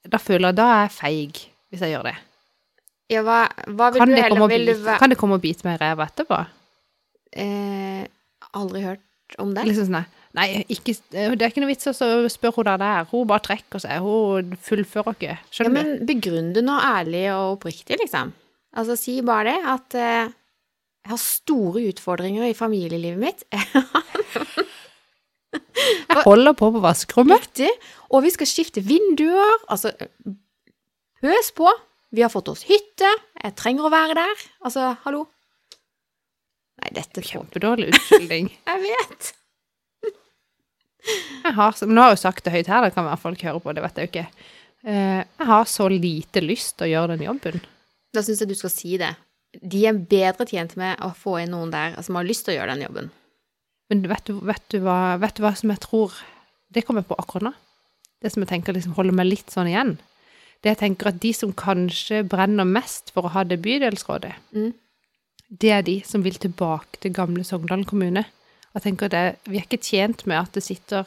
[SPEAKER 1] Da føler jeg da er jeg feig, hvis jeg gjør det.
[SPEAKER 2] Ja, hva, hva vil
[SPEAKER 1] Kan
[SPEAKER 2] du
[SPEAKER 1] det,
[SPEAKER 2] heller vil du
[SPEAKER 1] bite, kan det komme og bite meg i ræva etterpå?
[SPEAKER 2] eh, Aldri hørt om det?
[SPEAKER 1] Liksom sånn Nei, ikke, det er ikke noe vits å spørre hun der der. Hun bare trekker seg. Hun fullfører ikke.
[SPEAKER 2] Ja,
[SPEAKER 1] Skjønner
[SPEAKER 2] men begrunn det nå ærlig og oppriktig, liksom. Altså, si bare det, at eh, jeg har store utfordringer i familielivet mitt.
[SPEAKER 1] Jeg holder på på vaskerommet.
[SPEAKER 2] Riktig. Og vi skal skifte vinduer. Altså, pøs på. Vi har fått oss hytte. Jeg trenger å være der. Altså, hallo. Nei, dette er
[SPEAKER 1] Kjempedårlig unnskyldning.
[SPEAKER 2] Jeg vet.
[SPEAKER 1] Jeg har, men nå har jeg jo sagt det høyt her, det kan være folk hører på, det vet jeg jo ikke. Eh, Jeg har så lite lyst til å gjøre den jobben.
[SPEAKER 2] Da syns jeg du skal si det. De er bedre tjent med å få inn noen der som har lyst til å gjøre den jobben.
[SPEAKER 1] Men vet du, vet du, hva, vet du hva som jeg tror Det kommer på akkurat nå. Det som jeg tenker liksom holder meg litt sånn igjen. Det jeg tenker at de som kanskje brenner mest for å ha det bydelsrådet,
[SPEAKER 2] Mm.
[SPEAKER 1] det er de som vil tilbake til gamle Sogndal kommune. Jeg tenker det, Vi er ikke tjent med at det sitter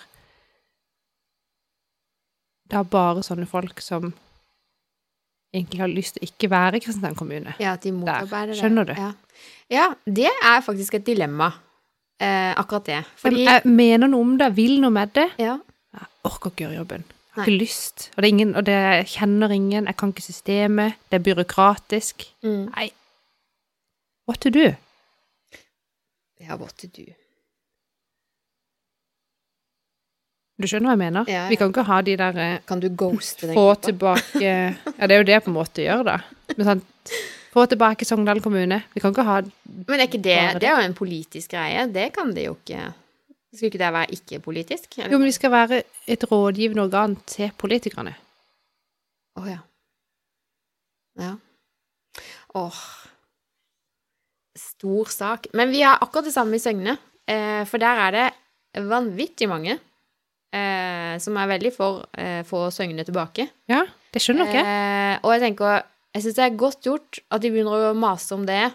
[SPEAKER 1] Det er bare sånne folk som egentlig har lyst til å ikke være Kristiansand kommune.
[SPEAKER 2] Ja, at de motarbeider det.
[SPEAKER 1] skjønner du?
[SPEAKER 2] Ja. ja, det er faktisk et dilemma, eh, akkurat det. Fordi
[SPEAKER 1] Jeg mener noe om det, vil noe med det.
[SPEAKER 2] Ja.
[SPEAKER 1] Jeg orker ikke gjøre jobben. Jeg har
[SPEAKER 2] Nei.
[SPEAKER 1] ikke lyst. Og det, er ingen, og det jeg kjenner ingen, jeg kan ikke systemet, det er byråkratisk.
[SPEAKER 2] Mm.
[SPEAKER 1] Nei. What to do?
[SPEAKER 2] Ja, what to do.
[SPEAKER 1] Du skjønner hva jeg mener?
[SPEAKER 2] Ja, ja.
[SPEAKER 1] Vi kan ikke ha de der eh,
[SPEAKER 2] Kan du ghoste den
[SPEAKER 1] få
[SPEAKER 2] gruppa?
[SPEAKER 1] tilbake Ja, det er jo det jeg på en måte gjør, da. Men sant, Få tilbake Sogndal kommune. Vi kan ikke ha
[SPEAKER 2] Men er ikke det
[SPEAKER 1] det.
[SPEAKER 2] Er jo en politisk greie. Det kan det jo ikke Skulle ikke det være ikke-politisk?
[SPEAKER 1] Jo, men vi skal være et rådgivende organ til politikerne.
[SPEAKER 2] Å ja. Ja. Åh. Stor sak. Men vi har akkurat det samme i Søgne. Eh, for der er det vanvittig mange eh, som er veldig for eh, få Søgne tilbake.
[SPEAKER 1] Ja, det skjønner dere.
[SPEAKER 2] Eh, og jeg tenker Jeg syns det er godt gjort at de begynner å mase om det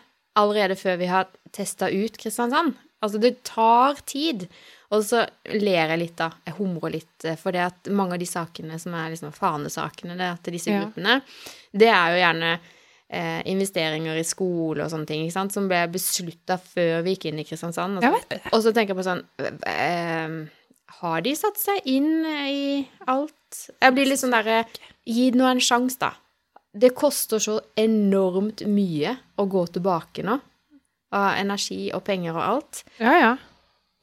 [SPEAKER 2] allerede før vi har testa ut Kristiansand. Altså, det tar tid. Og så ler jeg litt, da. Jeg humrer litt. eh, For det at mange av de sakene som er liksom fanesakene det, til disse
[SPEAKER 1] Ja.
[SPEAKER 2] det er jo gjerne eh, investeringer i skole og sånne ting, ikke sant, som ble beslutta før vi gikk inn i Kristiansand.
[SPEAKER 1] Og så,
[SPEAKER 2] og så tenker jeg på sånn eh, Har de satt seg inn i alt? Jeg blir litt sånn derre Gi det nå en sjanse, da. Det koster så enormt mye å gå tilbake nå. Av energi og penger og alt.
[SPEAKER 1] Ja, ja.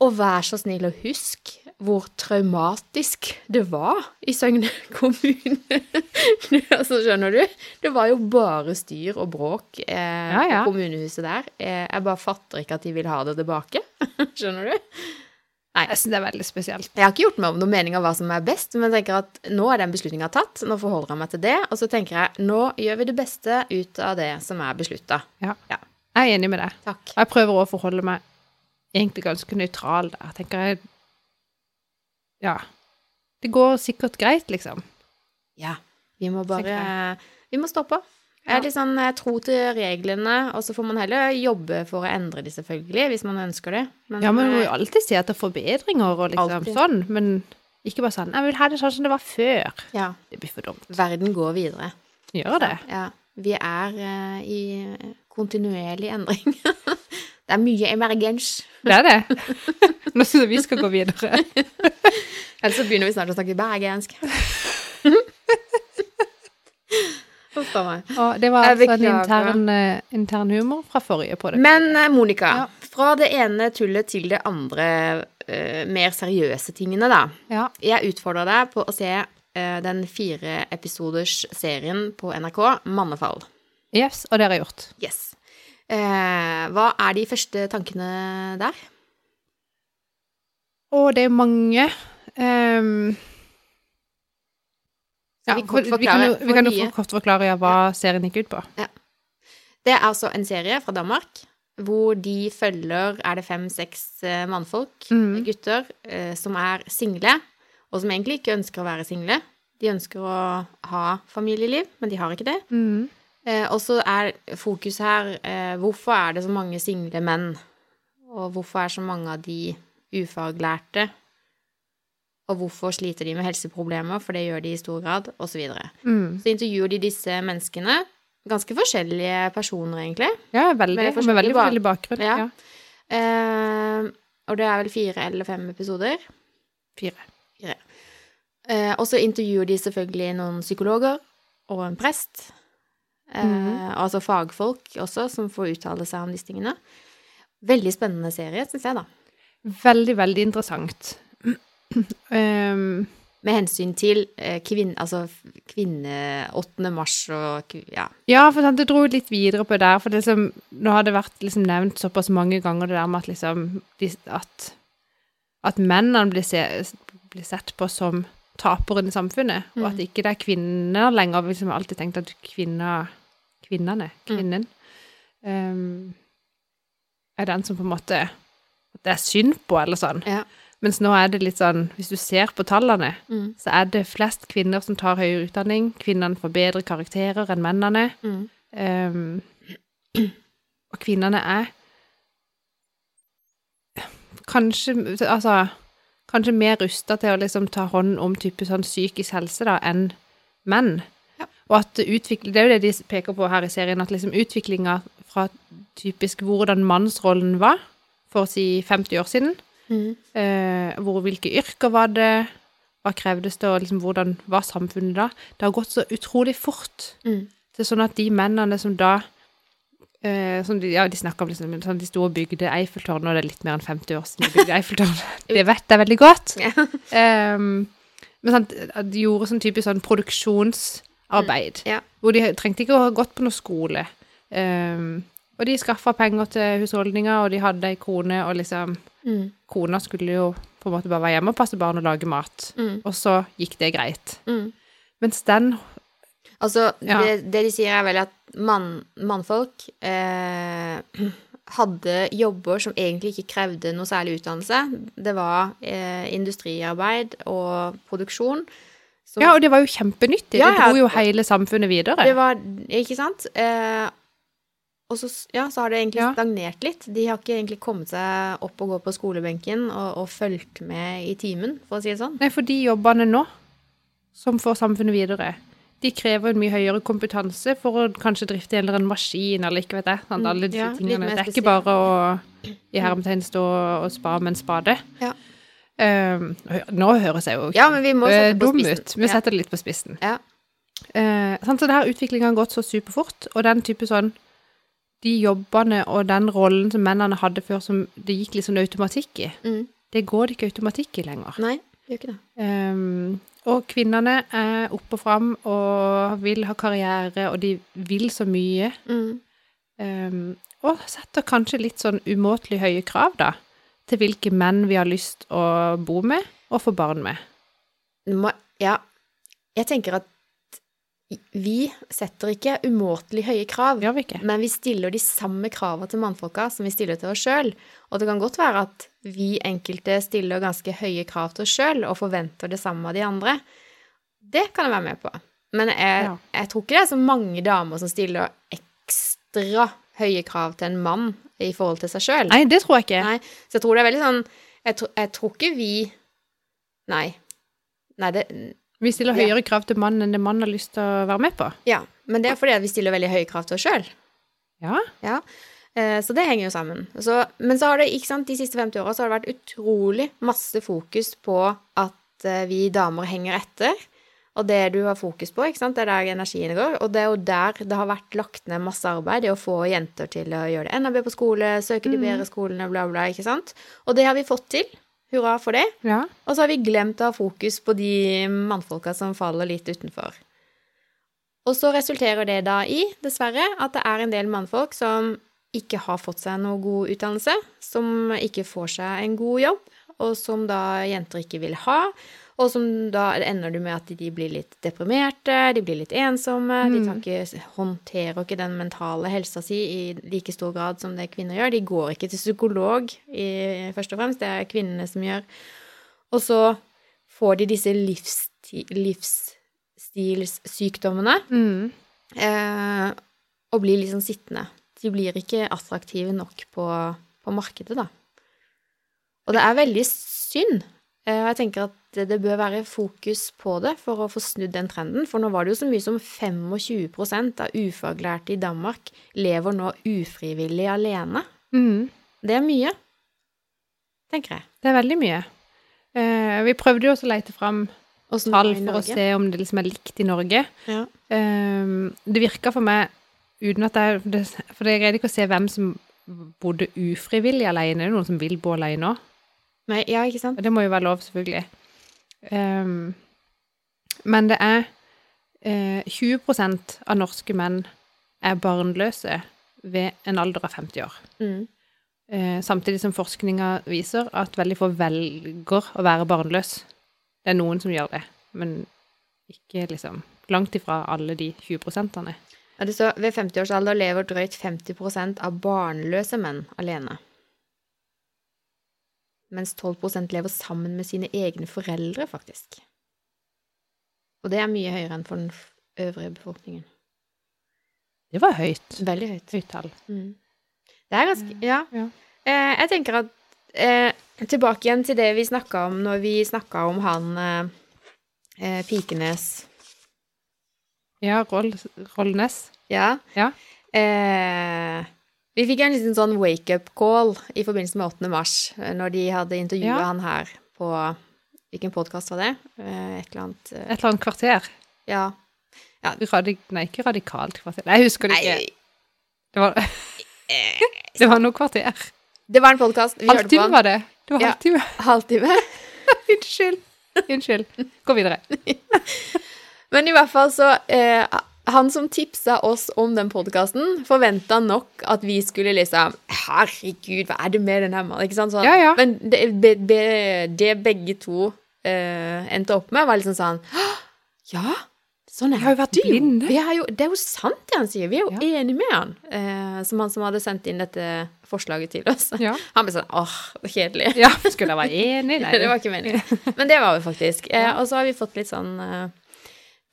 [SPEAKER 2] Og vær så snill og husk hvor traumatisk det var i Søgne kommune. altså, skjønner du? Det var jo bare styr og bråk eh,
[SPEAKER 1] Ja, ja.
[SPEAKER 2] på kommunehuset der. Eh, jeg bare fatter ikke at de vil ha det tilbake. skjønner du?
[SPEAKER 1] Jeg synes det er veldig spesielt.
[SPEAKER 2] Jeg har ikke gjort meg om noen mening av hva som er best, men jeg tenker at nå er den beslutninga tatt. Nå forholder jeg meg til det. Og så tenker jeg nå gjør vi det beste ut av det som er beslutta.
[SPEAKER 1] Ja.
[SPEAKER 2] Ja.
[SPEAKER 1] Jeg er enig med deg.
[SPEAKER 2] Takk.
[SPEAKER 1] Jeg prøver å forholde meg egentlig ganske nøytral der. Jeg Tenker jeg Ja. Det går sikkert greit, liksom.
[SPEAKER 2] Ja. Vi må bare Vi må stå på. Jeg er litt sånn eh, tro til reglene, og så får man heller jobbe for å endre de, selvfølgelig, hvis man ønsker det. Men,
[SPEAKER 1] Ja, men vi må
[SPEAKER 2] eh,
[SPEAKER 1] jo alltid se etter forbedringer og liksom
[SPEAKER 2] Alltid.
[SPEAKER 1] sånn. Men ikke bare sånn 'Jeg vil ha det sånn som det var før'.
[SPEAKER 2] ja,
[SPEAKER 1] Det blir for dumt.
[SPEAKER 2] verden går videre.
[SPEAKER 1] Gjør det.
[SPEAKER 2] Ja. Vi er uh, i kontinuerlig endring. det er mye emergens.
[SPEAKER 1] Det er det. Nå syns jeg vi skal gå videre.
[SPEAKER 2] Ellers så begynner vi snart å snakke bergensk. Uff a meg.
[SPEAKER 1] Og det var altså en intern, eh, intern humor fra forrige på det.
[SPEAKER 2] Men eh, Monica,
[SPEAKER 1] Ja.
[SPEAKER 2] fra det ene tullet til det andre uh, mer seriøse tingene, da.
[SPEAKER 1] Ja.
[SPEAKER 2] Jeg utfordrer deg på å se uh, den fire episoders serien på NRK, Mannefall.
[SPEAKER 1] Yes, og det har jeg gjort.
[SPEAKER 2] Yes. Uh, hva er de første tankene der?
[SPEAKER 1] Å, det er mange ehm,
[SPEAKER 2] Skal
[SPEAKER 1] ja,
[SPEAKER 2] vi
[SPEAKER 1] for- vi kan jo, vi kan kort forklare ja, hva serien gikk ut på.
[SPEAKER 2] Det er altså en serie fra Danmark hvor de følger Er det fem-seks eh, mannfolk,
[SPEAKER 1] mm.
[SPEAKER 2] gutter, eh, som er single, og som egentlig ikke ønsker å være single. De ønsker å ha familieliv, men de har ikke det.
[SPEAKER 1] Mm.
[SPEAKER 2] Eh, og så er fokus her eh, Hvorfor er det så mange single menn? Og hvorfor er så mange av de ufaglærte? Og hvorfor sliter de med helseproblemer, for det gjør de i stor grad, osv. Så, videre.
[SPEAKER 1] Mm.
[SPEAKER 2] så intervjuer de disse menneskene. Ganske forskjellige personer, egentlig.
[SPEAKER 1] Ja, veldig.
[SPEAKER 2] Med
[SPEAKER 1] Med, veldig forskjellig bakgrunn.
[SPEAKER 2] Ja.
[SPEAKER 1] Ja.
[SPEAKER 2] Eh, og det er vel fire eller fem episoder.
[SPEAKER 1] Fire.
[SPEAKER 2] Eh, og så intervjuer de selvfølgelig noen psykologer og en prest. Eh,
[SPEAKER 1] Mhm.
[SPEAKER 2] Altså fagfolk også, som får uttale seg om disse tingene. Veldig spennende serie, syns jeg, da.
[SPEAKER 1] Veldig, veldig interessant. Ehm,
[SPEAKER 2] Med hensyn til eh, kvinn, altså kvinne 8. mars og ja.
[SPEAKER 1] ja, for sant, det dro litt videre på der, for det som, nå har det vært liksom nevnt såpass mange ganger det der med at liksom, at, at mennene blir, se, blir sett på som taperen i samfunnet, og at
[SPEAKER 2] Mm.
[SPEAKER 1] ikke det er kvinner lenger. Vi har liksom alltid tenkt at kvinner, kvinnene,
[SPEAKER 2] Mm.
[SPEAKER 1] kvinnen, ehm, er den som på en måte at det er synd på, eller sånn.
[SPEAKER 2] Ja.
[SPEAKER 1] Mens nå er det litt sånn, hvis du ser på tallene,
[SPEAKER 2] Mm.
[SPEAKER 1] så er det flest kvinner som tar høyere utdanning. Kvinnene får bedre karakterer enn mennene.
[SPEAKER 2] Mm.
[SPEAKER 1] Um, og kvinnene er kanskje Altså kanskje mer rusta til å liksom ta hånd om type sånn psykisk helse da, enn menn.
[SPEAKER 2] Ja.
[SPEAKER 1] Og at det Det er jo det de peker på her i serien, at liksom utviklinga fra typisk hvordan mannsrollen var for å si 50 år siden,
[SPEAKER 2] Mm.
[SPEAKER 1] eh, hvor hvilke yrker var det, hva krevdes det, og liksom hvordan var samfunnet da? Det har gått så utrolig fort.
[SPEAKER 2] Mm.
[SPEAKER 1] Det er sånn at de mennene som da eh, som de, Ja, de snakker om liksom sånn de sto og bygde Eiffeltårnet, og det er litt mer enn 50 år siden de bygde Eiffeltårnet. det vet jeg veldig godt. Ehm, men sånn, de gjorde sånn typisk sånn produksjonsarbeid.
[SPEAKER 2] Mm, ja.
[SPEAKER 1] Hvor de trengte ikke å ha gått på noe skole. Ehm, og de skaffa penger til husholdninga, og de hadde ei krone, og liksom
[SPEAKER 2] Mm.
[SPEAKER 1] Kona skulle jo på en måte bare være hjemme og passe barn og lage mat.
[SPEAKER 2] Mm.
[SPEAKER 1] Og så gikk det greit.
[SPEAKER 2] Mm.
[SPEAKER 1] Mens den
[SPEAKER 2] Altså,
[SPEAKER 1] Ja.
[SPEAKER 2] det, det de sier er vel at mann, mannfolk eh, hadde jobber som egentlig ikke krevde noe særlig utdannelse. Det var eh, industriarbeid og produksjon. som-
[SPEAKER 1] Ja, og det var jo kjempenyttig.
[SPEAKER 2] Ja,
[SPEAKER 1] det dro jo hele samfunnet videre.
[SPEAKER 2] Det var Ikke sant? Eh, og så, ja, så har det egentlig stagnert litt. De har ikke egentlig kommet seg opp og gå på skolebenken og, og fulgt med i timen, for å si det sånn.
[SPEAKER 1] Nei, for de jobbene nå, som får samfunnet videre, de krever en mye høyere kompetanse for å kanskje drifte en eller annen maskin, eller ikke vet jeg. Sant?
[SPEAKER 2] Mm,
[SPEAKER 1] Alle disse
[SPEAKER 2] ja,
[SPEAKER 1] tingene. Det er ikke bare å i hermetegn stå og spa med en spade.
[SPEAKER 2] Ja.
[SPEAKER 1] Um, nå høres jeg jo
[SPEAKER 2] Ja, men vi må sette på
[SPEAKER 1] dum ut. Vi setter det litt på spissen.
[SPEAKER 2] Ja.
[SPEAKER 1] Uh, sant, så det her utviklinga har gått så superfort, og den type sånn De jobbene og den rollen som mennene hadde før, som det gikk litt sånn automatikk i,
[SPEAKER 2] Mm.
[SPEAKER 1] det går det ikke automatikk i lenger.
[SPEAKER 2] Nei, det gjør ikke det.
[SPEAKER 1] Um, og kvinnene er opp og fram og vil ha karriere, og de vil så mye.
[SPEAKER 2] Mm.
[SPEAKER 1] Um, og setter kanskje litt sånn umåtelig høye krav, da, til hvilke menn vi har lyst å bo med og få barn med.
[SPEAKER 2] Ja, jeg tenker at vi setter ikke umåtelig høye krav,
[SPEAKER 1] vi
[SPEAKER 2] men vi stiller de samme kravene til mannfolka som vi stiller til oss sjøl. Og det kan godt være at vi enkelte stiller ganske høye krav til oss sjøl og forventer det samme av de andre. Det kan jeg være med på. Men jeg,
[SPEAKER 1] Ja.
[SPEAKER 2] jeg tror ikke det er så mange damer som stiller ekstra høye krav til en mann i forhold til seg sjøl.
[SPEAKER 1] Nei, det tror jeg ikke.
[SPEAKER 2] Nei, så jeg tror det er veldig sånn Jeg, tror- jeg tror ikke vi Nei. Nei, det
[SPEAKER 1] Vi stiller
[SPEAKER 2] Ja.
[SPEAKER 1] høyere krav til mannen enn det mannen har lyst til å være med på.
[SPEAKER 2] Ja. Men det er fordi at vi stiller veldig høye krav til oss sjøl.
[SPEAKER 1] Ja.
[SPEAKER 2] Ja. Eh, Så det henger jo sammen. Så, men så har det, ikke sant, de siste 50 åra har det vært utrolig masse fokus på at eh, vi damer henger etter. Og det du har fokus på, ikke sant, det er der energien går. Og det er jo der det har vært lagt ned masse arbeid i å få jenter til å gjøre det enda bedre på skole, søke de bedre skolene, bla, bla, ikke sant. Og det har vi fått til. Hurra for det.
[SPEAKER 1] ja.
[SPEAKER 2] Og så har vi glemt å ha fokus på de mannfolka som faller litt utenfor. Og så resulterer det da i, dessverre, at det er en del mannfolk som ikke har fått seg noe god utdannelse, som ikke får seg en god jobb, og som da jenter ikke vil ha. Og som da ender du med at de blir litt deprimerte, de blir litt ensomme, de tar ikke, håndterer ikke den mentale helsa si i like stor grad som det kvinner gjør. De går ikke til psykolog i, først og fremst, det er kvinnene som gjør. Og så får de disse livssti- livsstilssykdommene
[SPEAKER 1] Mm.
[SPEAKER 2] eh, og blir liksom sittende. De blir ikke attraktive nok på, på markedet, da. Og det er veldig synd. Eh, og jeg tenker at det, det bør være fokus på det for å få snudd den trenden. For nå var det jo så mye som 25% av ufaglærte i Danmark lever nå ufrivillig alene.
[SPEAKER 1] Mm.
[SPEAKER 2] Det er mye, tenker jeg.
[SPEAKER 1] Det er veldig mye. Eh, vi prøvde jo også å lete fram tall for å se om det liksom er likt i Norge.
[SPEAKER 2] Ja.
[SPEAKER 1] Eh, det virka for meg uten at jeg For jeg greide ikke å se hvem som bodde ufrivillig alene. Det er noen som vil bo alene òg.
[SPEAKER 2] Nei, ja, ikke sant?
[SPEAKER 1] Og det må jo være lov, selvfølgelig. Um, men det er eh, 20% av norske menn er barnløse ved en alder av 50 år.
[SPEAKER 2] Mm.
[SPEAKER 1] Eh, samtidig som forskninga viser at veldig få velger å være barnløs. Det er noen som gjør det, men ikke liksom langt ifra alle de 20 prosentene.
[SPEAKER 2] Ja, det står ved 50 års alder lever drøyt 50% av barnløse menn alene. Mens 12% lever sammen med sine egne foreldre, faktisk. Og det er mye høyere enn for den øvrige befolkningen.
[SPEAKER 1] Det var høyt.
[SPEAKER 2] Veldig høyt.
[SPEAKER 1] Høyt tall.
[SPEAKER 2] Mm. Det er ganske Ja.
[SPEAKER 1] Ja.
[SPEAKER 2] Eh, jeg tenker at eh, Tilbake igjen til det vi snakka om når vi snakka om han eh, eh, Pikenes
[SPEAKER 1] Ja, Roll, Rollnes.
[SPEAKER 2] Ja.
[SPEAKER 1] Ja.
[SPEAKER 2] Eh, vi fikk en liten sånn wake-up call i forbindelse med 8. mars, eh, når de hadde intervjua
[SPEAKER 1] Ja.
[SPEAKER 2] han her på Hvilken podkast var det? Eh, et eller annet eh,
[SPEAKER 1] Et eller annet kvarter.
[SPEAKER 2] Ja.
[SPEAKER 1] Radik, nei, ikke radikalt kvarter. Nei, jeg husker det ikke. Det var, det var noe kvarter.
[SPEAKER 2] det var en podkast. Vi hørte på den.
[SPEAKER 1] var det. Det var
[SPEAKER 2] Ja.
[SPEAKER 1] halvtime.
[SPEAKER 2] Halvtime.
[SPEAKER 1] Unnskyld. Unnskyld. Gå videre.
[SPEAKER 2] Men i hvert fall så eh, han som tipsa oss om den podkasten, forventa nok at vi skulle liksom Herregud, hva er det med den her mannen? Ikke sant? Sånn.
[SPEAKER 1] Ja, ja.
[SPEAKER 2] Men det, be, be, det begge to eh, endte opp med, var liksom sånn «Hå! Ja, sånn er
[SPEAKER 1] Vi har jo vært
[SPEAKER 2] det jo.
[SPEAKER 1] blinde.
[SPEAKER 2] Vi er jo, det er jo sant, det han sier. Vi er jo
[SPEAKER 1] Ja.
[SPEAKER 2] enige med han. Eh, som han som hadde sendt inn dette forslaget til oss.
[SPEAKER 1] Ja.
[SPEAKER 2] Han ble sånn åh, kjedelig.
[SPEAKER 1] ja. Skulle jeg være enig? Nei.
[SPEAKER 2] det var ikke meningen. Men det var vi faktisk. Eh, og så har vi fått litt sånn eh,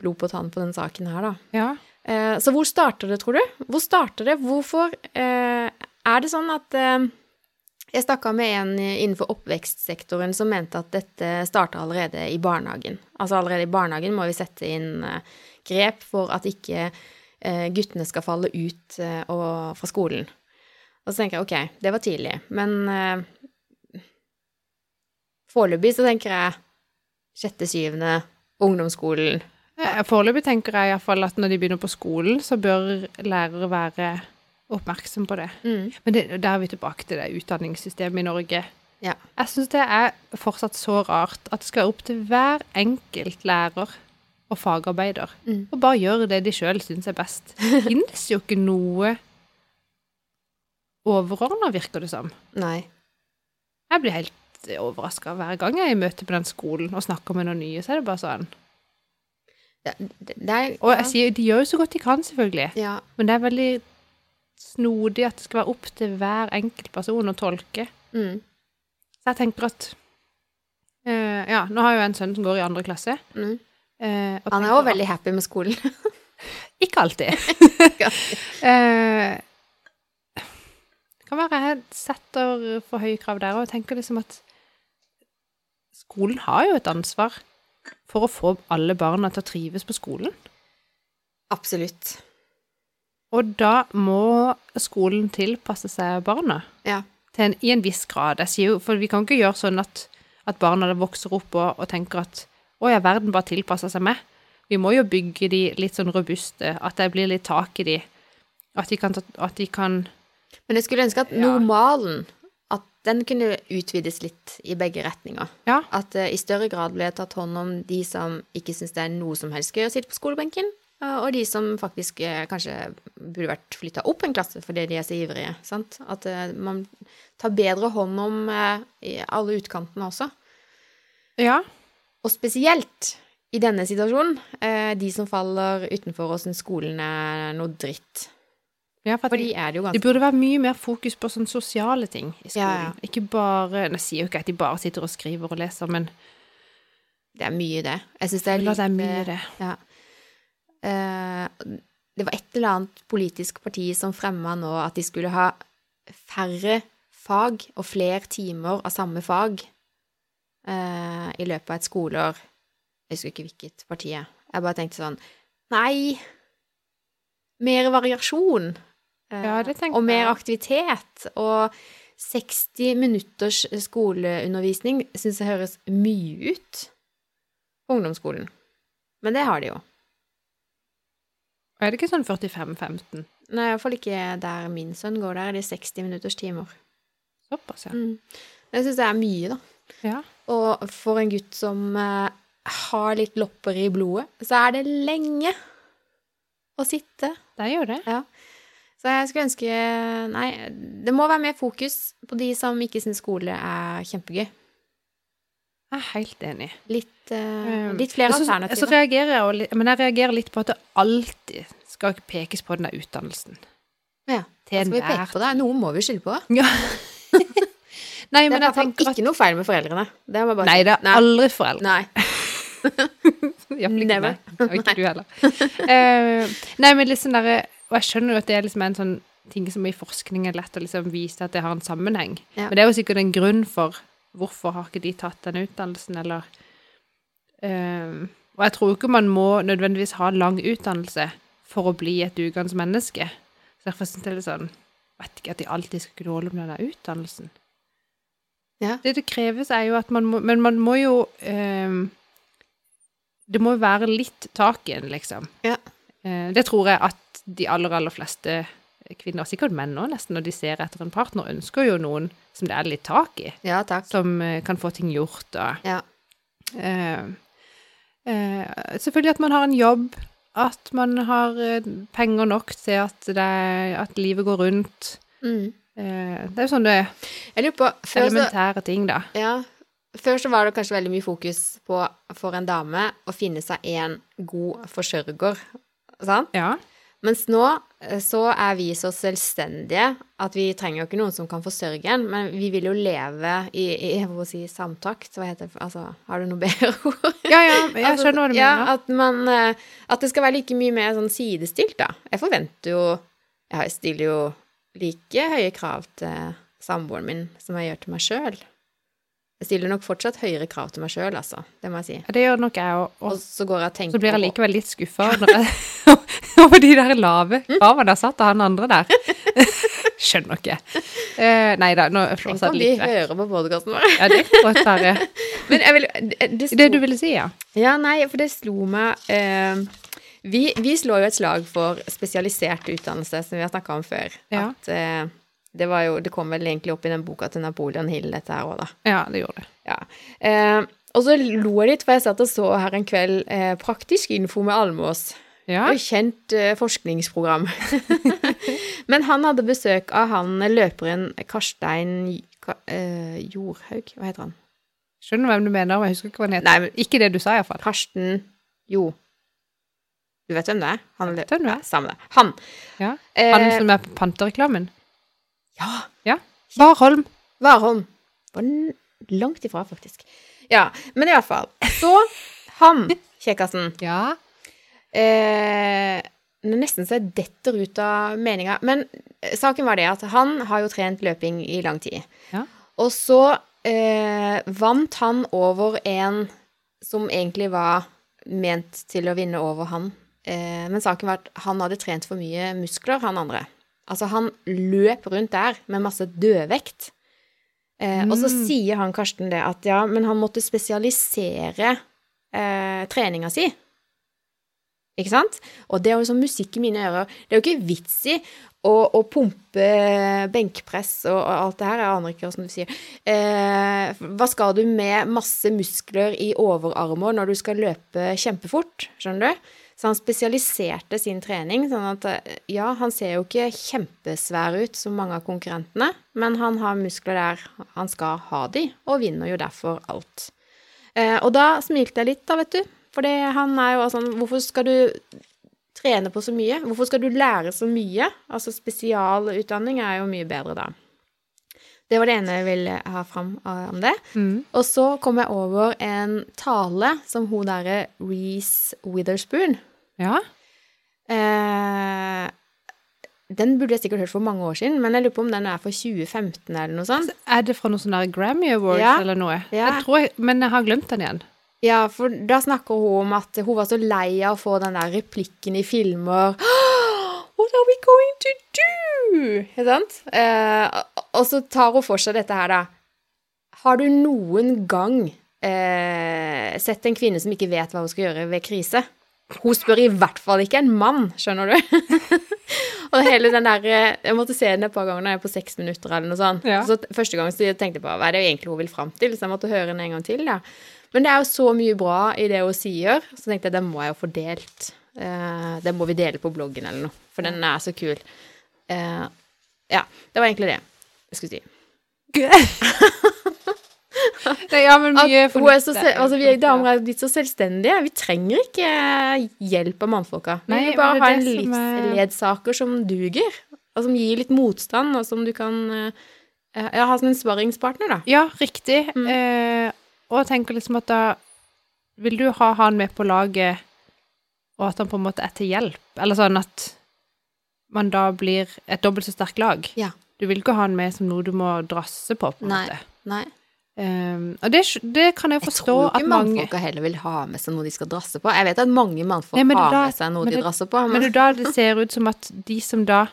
[SPEAKER 2] blod på tann på den saken her, da.
[SPEAKER 1] Ja.
[SPEAKER 2] Eh, så hvor starter det, tror du? Hvor starter det? Hvorfor eh, er det sånn at eh, Jeg snakka med en innenfor oppvekstsektoren som mente at dette starta allerede i barnehagen. Altså allerede i barnehagen må vi sette inn eh, grep for at ikke eh, guttene skal falle ut eh, og, fra skolen. Og så tenker jeg ok, det var tidlig, men eh, foreløpig så tenker jeg sjette, syvende, ungdomsskolen.
[SPEAKER 1] Foreløpig tenker jeg iallfall at når de begynner på skolen, så bør lærere være oppmerksom på det.
[SPEAKER 2] Mm.
[SPEAKER 1] Men det, der er vi tilbake til det utdanningssystemet i Norge.
[SPEAKER 2] Ja.
[SPEAKER 1] Jeg syns det er fortsatt så rart at det skal opp til hver enkelt lærer og fagarbeider
[SPEAKER 2] Mm.
[SPEAKER 1] og bare gjøre det de sjøl syns er best. Det finnes jo ikke noe overordna, virker det som.
[SPEAKER 2] Nei.
[SPEAKER 1] Jeg blir helt overraska hver gang jeg er i møte med den skolen og snakker med noen nye. Så er det bare sånn.
[SPEAKER 2] Det, det, det er
[SPEAKER 1] Og jeg sier, de gjør jo så godt de kan, selvfølgelig.
[SPEAKER 2] ja.
[SPEAKER 1] Men det er veldig snodig at det skal være opp til hver enkelt person å tolke.
[SPEAKER 2] Mm.
[SPEAKER 1] Så jeg tenker at uh, Ja, nå har jeg jo en sønn som går i andre klasse.
[SPEAKER 2] Mm.
[SPEAKER 1] Uh,
[SPEAKER 2] Han er
[SPEAKER 1] òg
[SPEAKER 2] veldig happy med skolen.
[SPEAKER 1] Ikke alltid. eh, det kan være jeg setter for høye krav der, og tenker liksom at skolen har jo et ansvar for å få alle barna til å trives på skolen.
[SPEAKER 2] Absolutt.
[SPEAKER 1] Og da må skolen tilpasse seg barna.
[SPEAKER 2] Ja.
[SPEAKER 1] en, i en viss grad. Jo, for vi kan ikke gjøre sånn at, at barna vokser opp og, og tenker at å ja, verden bare tilpasser seg meg. Vi må jo bygge de litt sånn robuste, at det blir litt tak i de. At de kan, at de kan
[SPEAKER 2] Men jeg skulle ønske at normalen at den kunne utvides litt i begge retninger.
[SPEAKER 1] Ja.
[SPEAKER 2] At det i større grad ble tatt hånd om de som ikke syns det er noe som helst gøy å sitte på skolebenken, uh, og de som faktisk uh, kanskje burde vært flytta opp en klasse fordi de er så ivrige. Sant? At eh, man tar bedre hånd om alle utkantene også.
[SPEAKER 1] Ja.
[SPEAKER 2] Og spesielt i denne situasjonen, de som faller utenfor og syns skolen er noe dritt.
[SPEAKER 1] Ja for
[SPEAKER 2] de er det jo
[SPEAKER 1] det burde være mye mer fokus på sånne sosiale ting i skolen.
[SPEAKER 2] Ja, ja.
[SPEAKER 1] Ikke bare Jeg sier jo ikke at de bare sitter og skriver og leser, men
[SPEAKER 2] Det er mye, det. Jeg syns det er
[SPEAKER 1] litt det er mye det.
[SPEAKER 2] Ja. Eh, det var et eller annet politisk parti som fremma nå at de skulle ha færre fag og flere timer av samme fag eh, i løpet av et skoleår. Jeg husker ikke hvilket parti. Jeg bare tenkte sånn Nei! Mer variasjon. Eh,
[SPEAKER 1] Ja,
[SPEAKER 2] og mer aktivitet. Og 60 minutters skoleundervisning syns jeg høres mye ut på ungdomsskolen. Men det har de jo.
[SPEAKER 1] Er det ikke sånn 45-15?
[SPEAKER 2] Nei, iallfall ikke der min sønn går. Der er det 60 minutters timer.
[SPEAKER 1] Såpass, ja.
[SPEAKER 2] Mm. Jeg syns det er mye, da.
[SPEAKER 1] ja.
[SPEAKER 2] Og for en gutt som eh, har litt lopper i blodet, så er det lenge å sitte.
[SPEAKER 1] Det gjør det. det.
[SPEAKER 2] Så jeg skulle ønske Nei, det må være mer fokus på de som ikke syns skole er kjempegøy.
[SPEAKER 1] Jeg er helt enig.
[SPEAKER 2] Litt,
[SPEAKER 1] Um,
[SPEAKER 2] litt flere
[SPEAKER 1] så- Så reagerer jeg litt, men jeg reagerer litt på at det alltid skal pekes på den der utdannelsen.
[SPEAKER 2] Ja.
[SPEAKER 1] Til enhver
[SPEAKER 2] peke på det? Noe må vi skylde på.
[SPEAKER 1] Ja. Nei,
[SPEAKER 2] Det er
[SPEAKER 1] men jeg tenker at
[SPEAKER 2] ikke noe feil med foreldrene. Det bare
[SPEAKER 1] Nei, det er aldri foreldre.
[SPEAKER 2] Nei.
[SPEAKER 1] Iallfall ikke
[SPEAKER 2] Never.
[SPEAKER 1] meg. Og ikke du heller. Uh, nei, men litt sånn derre Og jeg skjønner jo at det er liksom en sånn ting som i forskning er lett å liksom vise at det har en sammenheng.
[SPEAKER 2] Ja.
[SPEAKER 1] Men det er jo sikkert en grunn for hvorfor har ikke de tatt den utdannelsen, eller øh, Og jeg tror ikke man må nødvendigvis ha lang utdannelse for å bli et dugende menneske. Så derfor syns jeg det er litt sånn Vet ikke at de alltid skal kunne holde med den utdannelsen.
[SPEAKER 2] Ja.
[SPEAKER 1] Det det kreves, er jo at man må Men man må jo øh, Det må jo være litt tak i en, liksom.
[SPEAKER 2] Ja.
[SPEAKER 1] Eh, det tror jeg at de aller, aller fleste kvinner, sikkert menn òg nesten, når de ser etter en partner, ønsker jo noen som det er litt tak i.
[SPEAKER 2] Ja, takk.
[SPEAKER 1] Som eh, kan få ting gjort og
[SPEAKER 2] Ja.
[SPEAKER 1] eh, eh, Selvfølgelig at man har en jobb, at man har eh, penger nok til at, det, er- at livet går rundt.
[SPEAKER 2] Mm.
[SPEAKER 1] Eh, Det er jo sånn
[SPEAKER 2] Jeg lurer på før så,
[SPEAKER 1] elementære ting, da.
[SPEAKER 2] ja, før så var det kanskje veldig mye fokus på for en dame å finne seg en god forsørger, sant?
[SPEAKER 1] Ja.
[SPEAKER 2] Mens nå eh, så er vi så selvstendige at vi trenger jo ikke noen som kan forsørge en, men vi vil jo leve i, i må si, samtakt. Hva heter det? Altså, har du noe bedre ord?
[SPEAKER 1] Ja, ja, jeg
[SPEAKER 2] Altså,
[SPEAKER 1] skjønner hva du
[SPEAKER 2] ja,
[SPEAKER 1] mener.
[SPEAKER 2] At, man, eh, at det skal være like mye mer sånn sidestilt, da. Jeg forventer jo Jeg stiller jo like høye krav til samboeren min som jeg gjør til meg sjøl. Jeg stiller nok fortsatt høyere krav til meg sjøl, altså. Det må jeg si.
[SPEAKER 1] Ja, Det gjør nok jeg òg.
[SPEAKER 2] Og så går jeg og tenker
[SPEAKER 1] Så blir jeg likevel litt skuffa over de der lave kravene jeg har satt av han andre der. Skjønner ikke. Uh, nei da, nå flåser
[SPEAKER 2] om
[SPEAKER 1] jeg
[SPEAKER 2] de
[SPEAKER 1] Tenk litt vekk.
[SPEAKER 2] hører på podkasten vår.
[SPEAKER 1] Ja, det kan godt være.
[SPEAKER 2] Men jeg vil det, det,
[SPEAKER 1] Det du ville si, ja.
[SPEAKER 2] Ja, nei, for det slo meg uh, vi, vi slår jo et slag for spesialisert utdannelse, som vi har snakka om før.
[SPEAKER 1] Ja.
[SPEAKER 2] At eh, det var jo Det kom vel egentlig opp i den boka til Napoleon Hill, dette her òg, da.
[SPEAKER 1] Ja, det gjorde det.
[SPEAKER 2] Ja. Eh, og så lo jeg litt, for jeg satt og så her en kveld eh, Praktisk info med Almås.
[SPEAKER 1] Ja.
[SPEAKER 2] Et kjent eh, forskningsprogram. Men han hadde besøk av han løperen Karstein Ka, eh, Jordhaug, hva heter han?
[SPEAKER 1] Skjønner hvem du mener, men jeg husker ikke hva han heter.
[SPEAKER 2] Nei, men
[SPEAKER 1] Ikke det du sa, iallfall.
[SPEAKER 2] Karsten Jo. Du vet hvem det er? Han
[SPEAKER 1] Vet hvem det er.
[SPEAKER 2] Samme det. Han.
[SPEAKER 1] Ja.
[SPEAKER 2] Eh,
[SPEAKER 1] Han som er på pantereklamen.
[SPEAKER 2] Ja,
[SPEAKER 1] Warholm.
[SPEAKER 2] Warholm. Var langt ifra, faktisk. Ja, men i hvert fall. Så han, kjekkasen
[SPEAKER 1] Ja.
[SPEAKER 2] eh, er Nesten så jeg detter ut av meninga. Men eh, saken var det at han har jo trent løping i lang tid.
[SPEAKER 1] Ja.
[SPEAKER 2] Og så eh, vant han over en som egentlig var ment til å vinne over han. Eh, men saken var at han hadde trent for mye muskler, han andre. Altså, han løp rundt der med masse dødvekt. Eh, Og så
[SPEAKER 1] Mm.
[SPEAKER 2] sier han Karsten det at ja, men han måtte spesialisere eh, treninga si. Ikke sant? Og det er jo sånn musikk i mine ører. Det er jo ikke vits i å, å pumpe benkpress og, og alt det her. Jeg aner ikke hvordan du sier. Eh, hva skal du med masse muskler i overarmer når du skal løpe kjempefort? Skjønner du? Så han spesialiserte sin trening, sånn at eh, ja, han ser jo ikke kjempesvær ut som mange av konkurrentene, men han har muskler der han skal ha de, og vinner jo derfor alt. Eh, og da smilte jeg litt, da, vet du. For han er jo sånn Hvorfor skal du trene på så mye? Hvorfor skal du lære så mye? Altså spesialutdanning er jo mye bedre da. Det var det ene jeg ville ha fram eh, om det.
[SPEAKER 1] Mm.
[SPEAKER 2] Og så kom jeg over en tale som hun derre Reece Witherspoon
[SPEAKER 1] Ja.
[SPEAKER 2] eh, Den burde jeg sikkert hørt for mange år siden, men jeg lurer på om den er for 2015 eller noe sånt.
[SPEAKER 1] Er det fra noen sånne Grammy Awards
[SPEAKER 2] Ja.
[SPEAKER 1] eller noe?
[SPEAKER 2] Ja.
[SPEAKER 1] Jeg tror jeg, men jeg har glemt den igjen.
[SPEAKER 2] Ja, for da snakker hun om at hun var så lei av å få den der replikken i filmer What are we going to do? Ikke sant? Eh, og så tar hun for seg dette her, da. Har du noen gang eh, sett en kvinne som ikke vet hva hun skal gjøre ved krise? Hun spør i hvert fall ikke en mann, skjønner du? og hele den der eh, Jeg måtte se den et par ganger når jeg er på seks minutter eller noe sånt.
[SPEAKER 1] Ja.
[SPEAKER 2] Så første gang så tenkte jeg på hva er det egentlig hun vil fram til, så jeg måtte høre den en gang til, da. Men det er jo så mye bra i det hun sier, så tenkte jeg det må jeg jo få delt. Eh, det må vi dele på bloggen eller noe, for den er så kul. Eh, ja, det var egentlig det jeg skulle si.
[SPEAKER 1] Nei, ja, men mye
[SPEAKER 2] så, altså, vi damer er blitt så selvstendige. Vi trenger ikke eh, hjelp av mannfolka. Vi
[SPEAKER 1] Nei,
[SPEAKER 2] vil bare ha en
[SPEAKER 1] livsledsaker som er-
[SPEAKER 2] duger, og som gir litt motstand, og som du kan eh, ja, ha som en sparringspartner, da.
[SPEAKER 1] Ja, riktig.
[SPEAKER 2] Mm.
[SPEAKER 1] Eh, og tenker liksom at da vil du ha han med på laget, og at han på en måte er til hjelp. Eller sånn at man da blir et dobbelt så sterkt lag.
[SPEAKER 2] Ja.
[SPEAKER 1] Du vil ikke ha han med som noe du må drasse på, på en
[SPEAKER 2] Nei.
[SPEAKER 1] måte.
[SPEAKER 2] Nei.
[SPEAKER 1] Um, og det, det kan jeg
[SPEAKER 2] Jeg
[SPEAKER 1] forstå
[SPEAKER 2] tror
[SPEAKER 1] at
[SPEAKER 2] ikke
[SPEAKER 1] mange
[SPEAKER 2] mannfolka heller vil ha med seg noe de skal drasse på. Jeg vet at mange mannfolk
[SPEAKER 1] men
[SPEAKER 2] har med seg noe
[SPEAKER 1] men
[SPEAKER 2] de
[SPEAKER 1] det-
[SPEAKER 2] drasser på.
[SPEAKER 1] Men det er da det ser ut som at de som da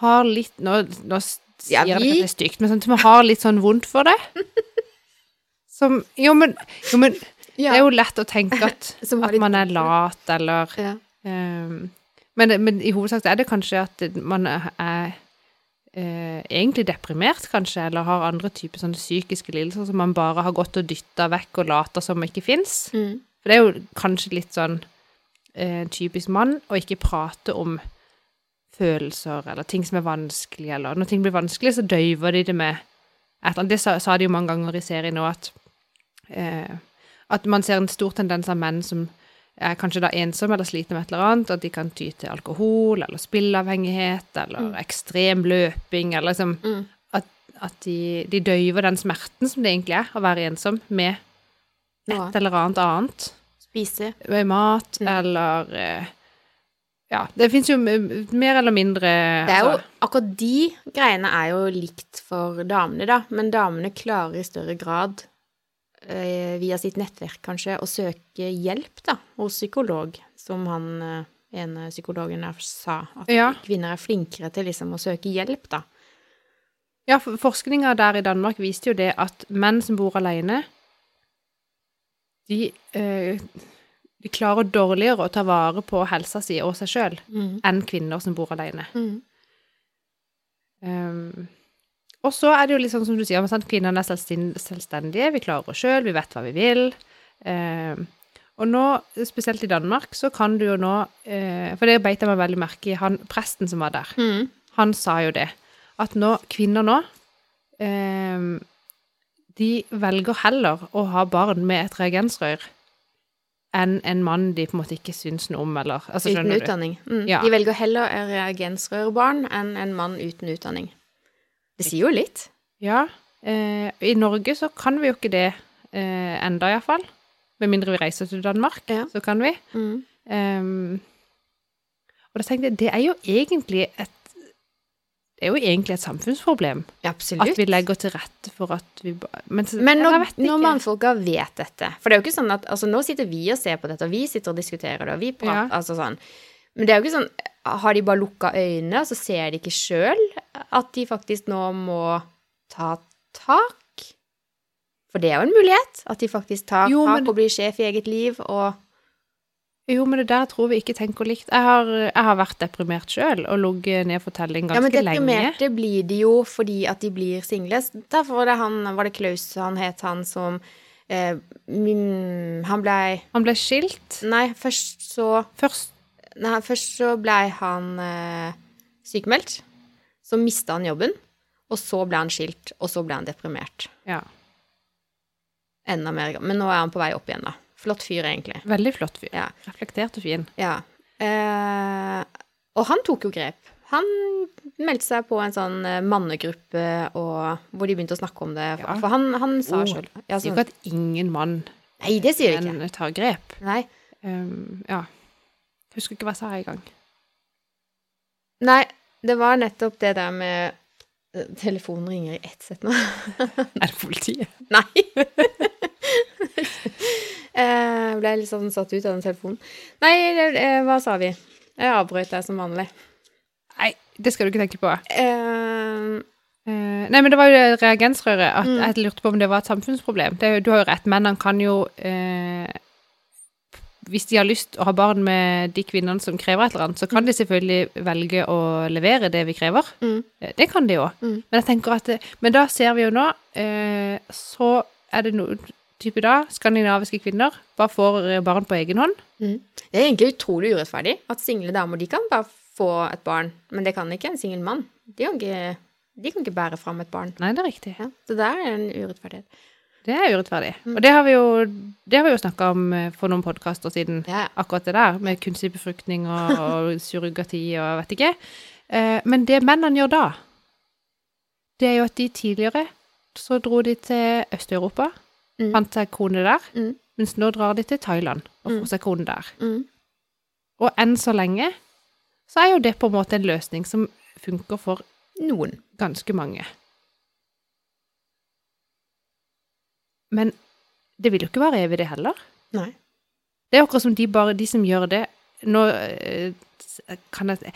[SPEAKER 1] har litt Nå, nå sier
[SPEAKER 2] Ja,
[SPEAKER 1] jeg
[SPEAKER 2] vi-
[SPEAKER 1] det er stygt, men sånn, som har litt sånn vondt for det Som Jo, men, jo, men det er jo lett å tenke at, at man er
[SPEAKER 2] det.
[SPEAKER 1] lat, eller
[SPEAKER 2] ja.
[SPEAKER 1] um, men, men i hovedsak er det kanskje at man er eh, egentlig deprimert, kanskje, eller har andre typer sånne psykiske lidelser som man bare har gått og dytta vekk og later som ikke fins.
[SPEAKER 2] Mm.
[SPEAKER 1] For det er jo kanskje litt sånn eh, typisk mann å ikke prate om følelser eller ting som er vanskelig, eller når ting blir vanskelig, så døyver de det med et eller annet. Det sa, sa de jo mange ganger i serien nå, at, eh, at man ser en stor tendens av menn som er kanskje da ensomme eller slitne med et eller annet, at de kan ty til alkohol eller spilleavhengighet eller ekstrem løping, eller liksom
[SPEAKER 2] Mm.
[SPEAKER 1] at, at de, de døyver den smerten som det egentlig er å være ensom, med et eller annet annet.
[SPEAKER 2] Spise.
[SPEAKER 1] Med mat,
[SPEAKER 2] Mm.
[SPEAKER 1] eller eh, Ja, det fins jo mer eller mindre
[SPEAKER 2] Det er jo,
[SPEAKER 1] altså,
[SPEAKER 2] akkurat de greiene er jo likt for damene, da, men damene klarer i større grad, via sitt nettverk kanskje, å søke hjelp, da, hos psykolog, som han eh, ene psykologen der sa, at
[SPEAKER 1] Ja.
[SPEAKER 2] kvinner er flinkere til liksom å søke hjelp, da.
[SPEAKER 1] Ja, for forskninga der i Danmark viste jo det at menn som bor alene, de, eh, de klarer dårligere å ta vare på helsa si og seg sjøl
[SPEAKER 2] Mm.
[SPEAKER 1] enn kvinner som bor alene.
[SPEAKER 2] Mm.
[SPEAKER 1] Um, og så er det jo litt sånn som du sier, sant, kvinnene er selvstendige, vi klarer oss sjøl, vi vet hva vi vil. Eh, og nå, spesielt i Danmark, så kan du jo nå eh, For det beit jeg meg veldig merke i, han presten som var der.
[SPEAKER 2] Mm.
[SPEAKER 1] Han sa jo det, at nå, kvinner nå eh, De velger heller å ha barn med et reagensrør enn en mann de på en måte ikke syns noe om, eller altså,
[SPEAKER 2] Uten utdanning. Mm.
[SPEAKER 1] Ja.
[SPEAKER 2] De velger heller en reagensrørbarn enn en mann uten utdanning. Det sier jo litt.
[SPEAKER 1] Ja. Eh, I Norge så kan vi jo ikke det eh, enda, iallfall. Med mindre vi reiser til Danmark,
[SPEAKER 2] Ja.
[SPEAKER 1] så kan vi.
[SPEAKER 2] Mm.
[SPEAKER 1] Um, og da tenkte jeg, det er jo egentlig et det er jo egentlig et samfunnsproblem
[SPEAKER 2] Absolutt.
[SPEAKER 1] at vi legger til rette for at vi Men,
[SPEAKER 2] Men når, når mannfolka vet dette For det er jo ikke sånn at altså Nå sitter vi og ser på dette, og vi sitter og diskuterer det, og vi prater
[SPEAKER 1] Ja.
[SPEAKER 2] altså sånn. Men det er jo ikke sånn Har de bare lukka øynene, og så ser de ikke sjøl at de faktisk nå må ta tak? For det er jo en mulighet. At de faktisk tar
[SPEAKER 1] Jo, men-
[SPEAKER 2] tak og blir sjef i eget liv, og
[SPEAKER 1] Jo, men det der tror vi ikke tenker likt. Jeg har, jeg har vært deprimert sjøl og ligget ned for telling
[SPEAKER 2] Ja, men
[SPEAKER 1] ganske lenge.
[SPEAKER 2] deprimerte blir de jo fordi at de blir single. Derfor var det han Var det Klaus han het, han som eh, Han blei
[SPEAKER 1] Han ble skilt
[SPEAKER 2] Nei, først så
[SPEAKER 1] først.
[SPEAKER 2] Nei, først så blei han eh, sykemeldt. Så mista han jobben. Og så ble han skilt, og så ble han deprimert.
[SPEAKER 1] Ja.
[SPEAKER 2] Enda mer. Men nå er han på vei opp igjen, da. Flott fyr, egentlig.
[SPEAKER 1] Veldig flott fyr.
[SPEAKER 2] Ja.
[SPEAKER 1] Reflektert og fin.
[SPEAKER 2] ja. Eh, og han tok jo grep. Han meldte seg på en sånn eh, mannegruppe, og, hvor de begynte å snakke om det.
[SPEAKER 1] Ja.
[SPEAKER 2] For han, han sa
[SPEAKER 1] Oh,
[SPEAKER 2] sjøl ja,
[SPEAKER 1] Sier
[SPEAKER 2] sånn,
[SPEAKER 1] ikke at ingen mann
[SPEAKER 2] Nei, det sier men, ikke.
[SPEAKER 1] tar grep.
[SPEAKER 2] Nei.
[SPEAKER 1] Um, ja. Husker ikke hva jeg sa i gang.
[SPEAKER 2] Nei, det var nettopp det der med eh, Telefonen ringer i ett sett nå.
[SPEAKER 1] Er det politiet?
[SPEAKER 2] Nei. Jeg ble litt sånn satt ut av den telefonen. Nei, eh, hva sa vi? Jeg avbrøt deg som vanlig.
[SPEAKER 1] Nei, det skal du ikke tenke på.
[SPEAKER 2] Uh,
[SPEAKER 1] Eh, nei, men det var jo reagensrøret. At
[SPEAKER 2] Mm.
[SPEAKER 1] Jeg lurte på om det var et samfunnsproblem. Det, du har jo rett. Mennene kan jo eh, Hvis de har lyst å ha barn med de kvinnene som krever et eller annet, så kan de selvfølgelig velge å levere det vi krever.
[SPEAKER 2] Mm.
[SPEAKER 1] Eh, Det kan de jo.
[SPEAKER 2] Mm.
[SPEAKER 1] Men jeg tenker at det, Men da ser vi jo nå eh, Så er det noen type da skandinaviske kvinner bare får eh, barn på egen hånd.
[SPEAKER 2] mm. Det er egentlig utrolig urettferdig at single damer de kan bare få et barn, men det kan ikke en singel mann. De kan ikke, de kan ikke bære fram et barn.
[SPEAKER 1] Nei, det er riktig.
[SPEAKER 2] Ja, så der er en urettferdighet.
[SPEAKER 1] Det er urettferdig.
[SPEAKER 2] Mm.
[SPEAKER 1] Og det har vi jo, det har vi jo snakka om eh, for noen podkaster siden.
[SPEAKER 2] Ja,
[SPEAKER 1] akkurat det der, med kunstig befruktning og, og surrogati og vet ikke. Eh, men det mennene gjør da, det er jo at de tidligere så dro de til Øst-Europa,
[SPEAKER 2] Mm.
[SPEAKER 1] fant seg kone der,
[SPEAKER 2] Mm.
[SPEAKER 1] mens nå drar de til Thailand og får
[SPEAKER 2] Mm.
[SPEAKER 1] seg kone der.
[SPEAKER 2] Mm.
[SPEAKER 1] Og enn så lenge så er jo det på en måte en løsning som funker for
[SPEAKER 2] Noen.
[SPEAKER 1] ganske mange. Men det vil jo ikke være evig, det heller.
[SPEAKER 2] Nei.
[SPEAKER 1] Det er akkurat som de bare, de som gjør det Nå eh, kan jeg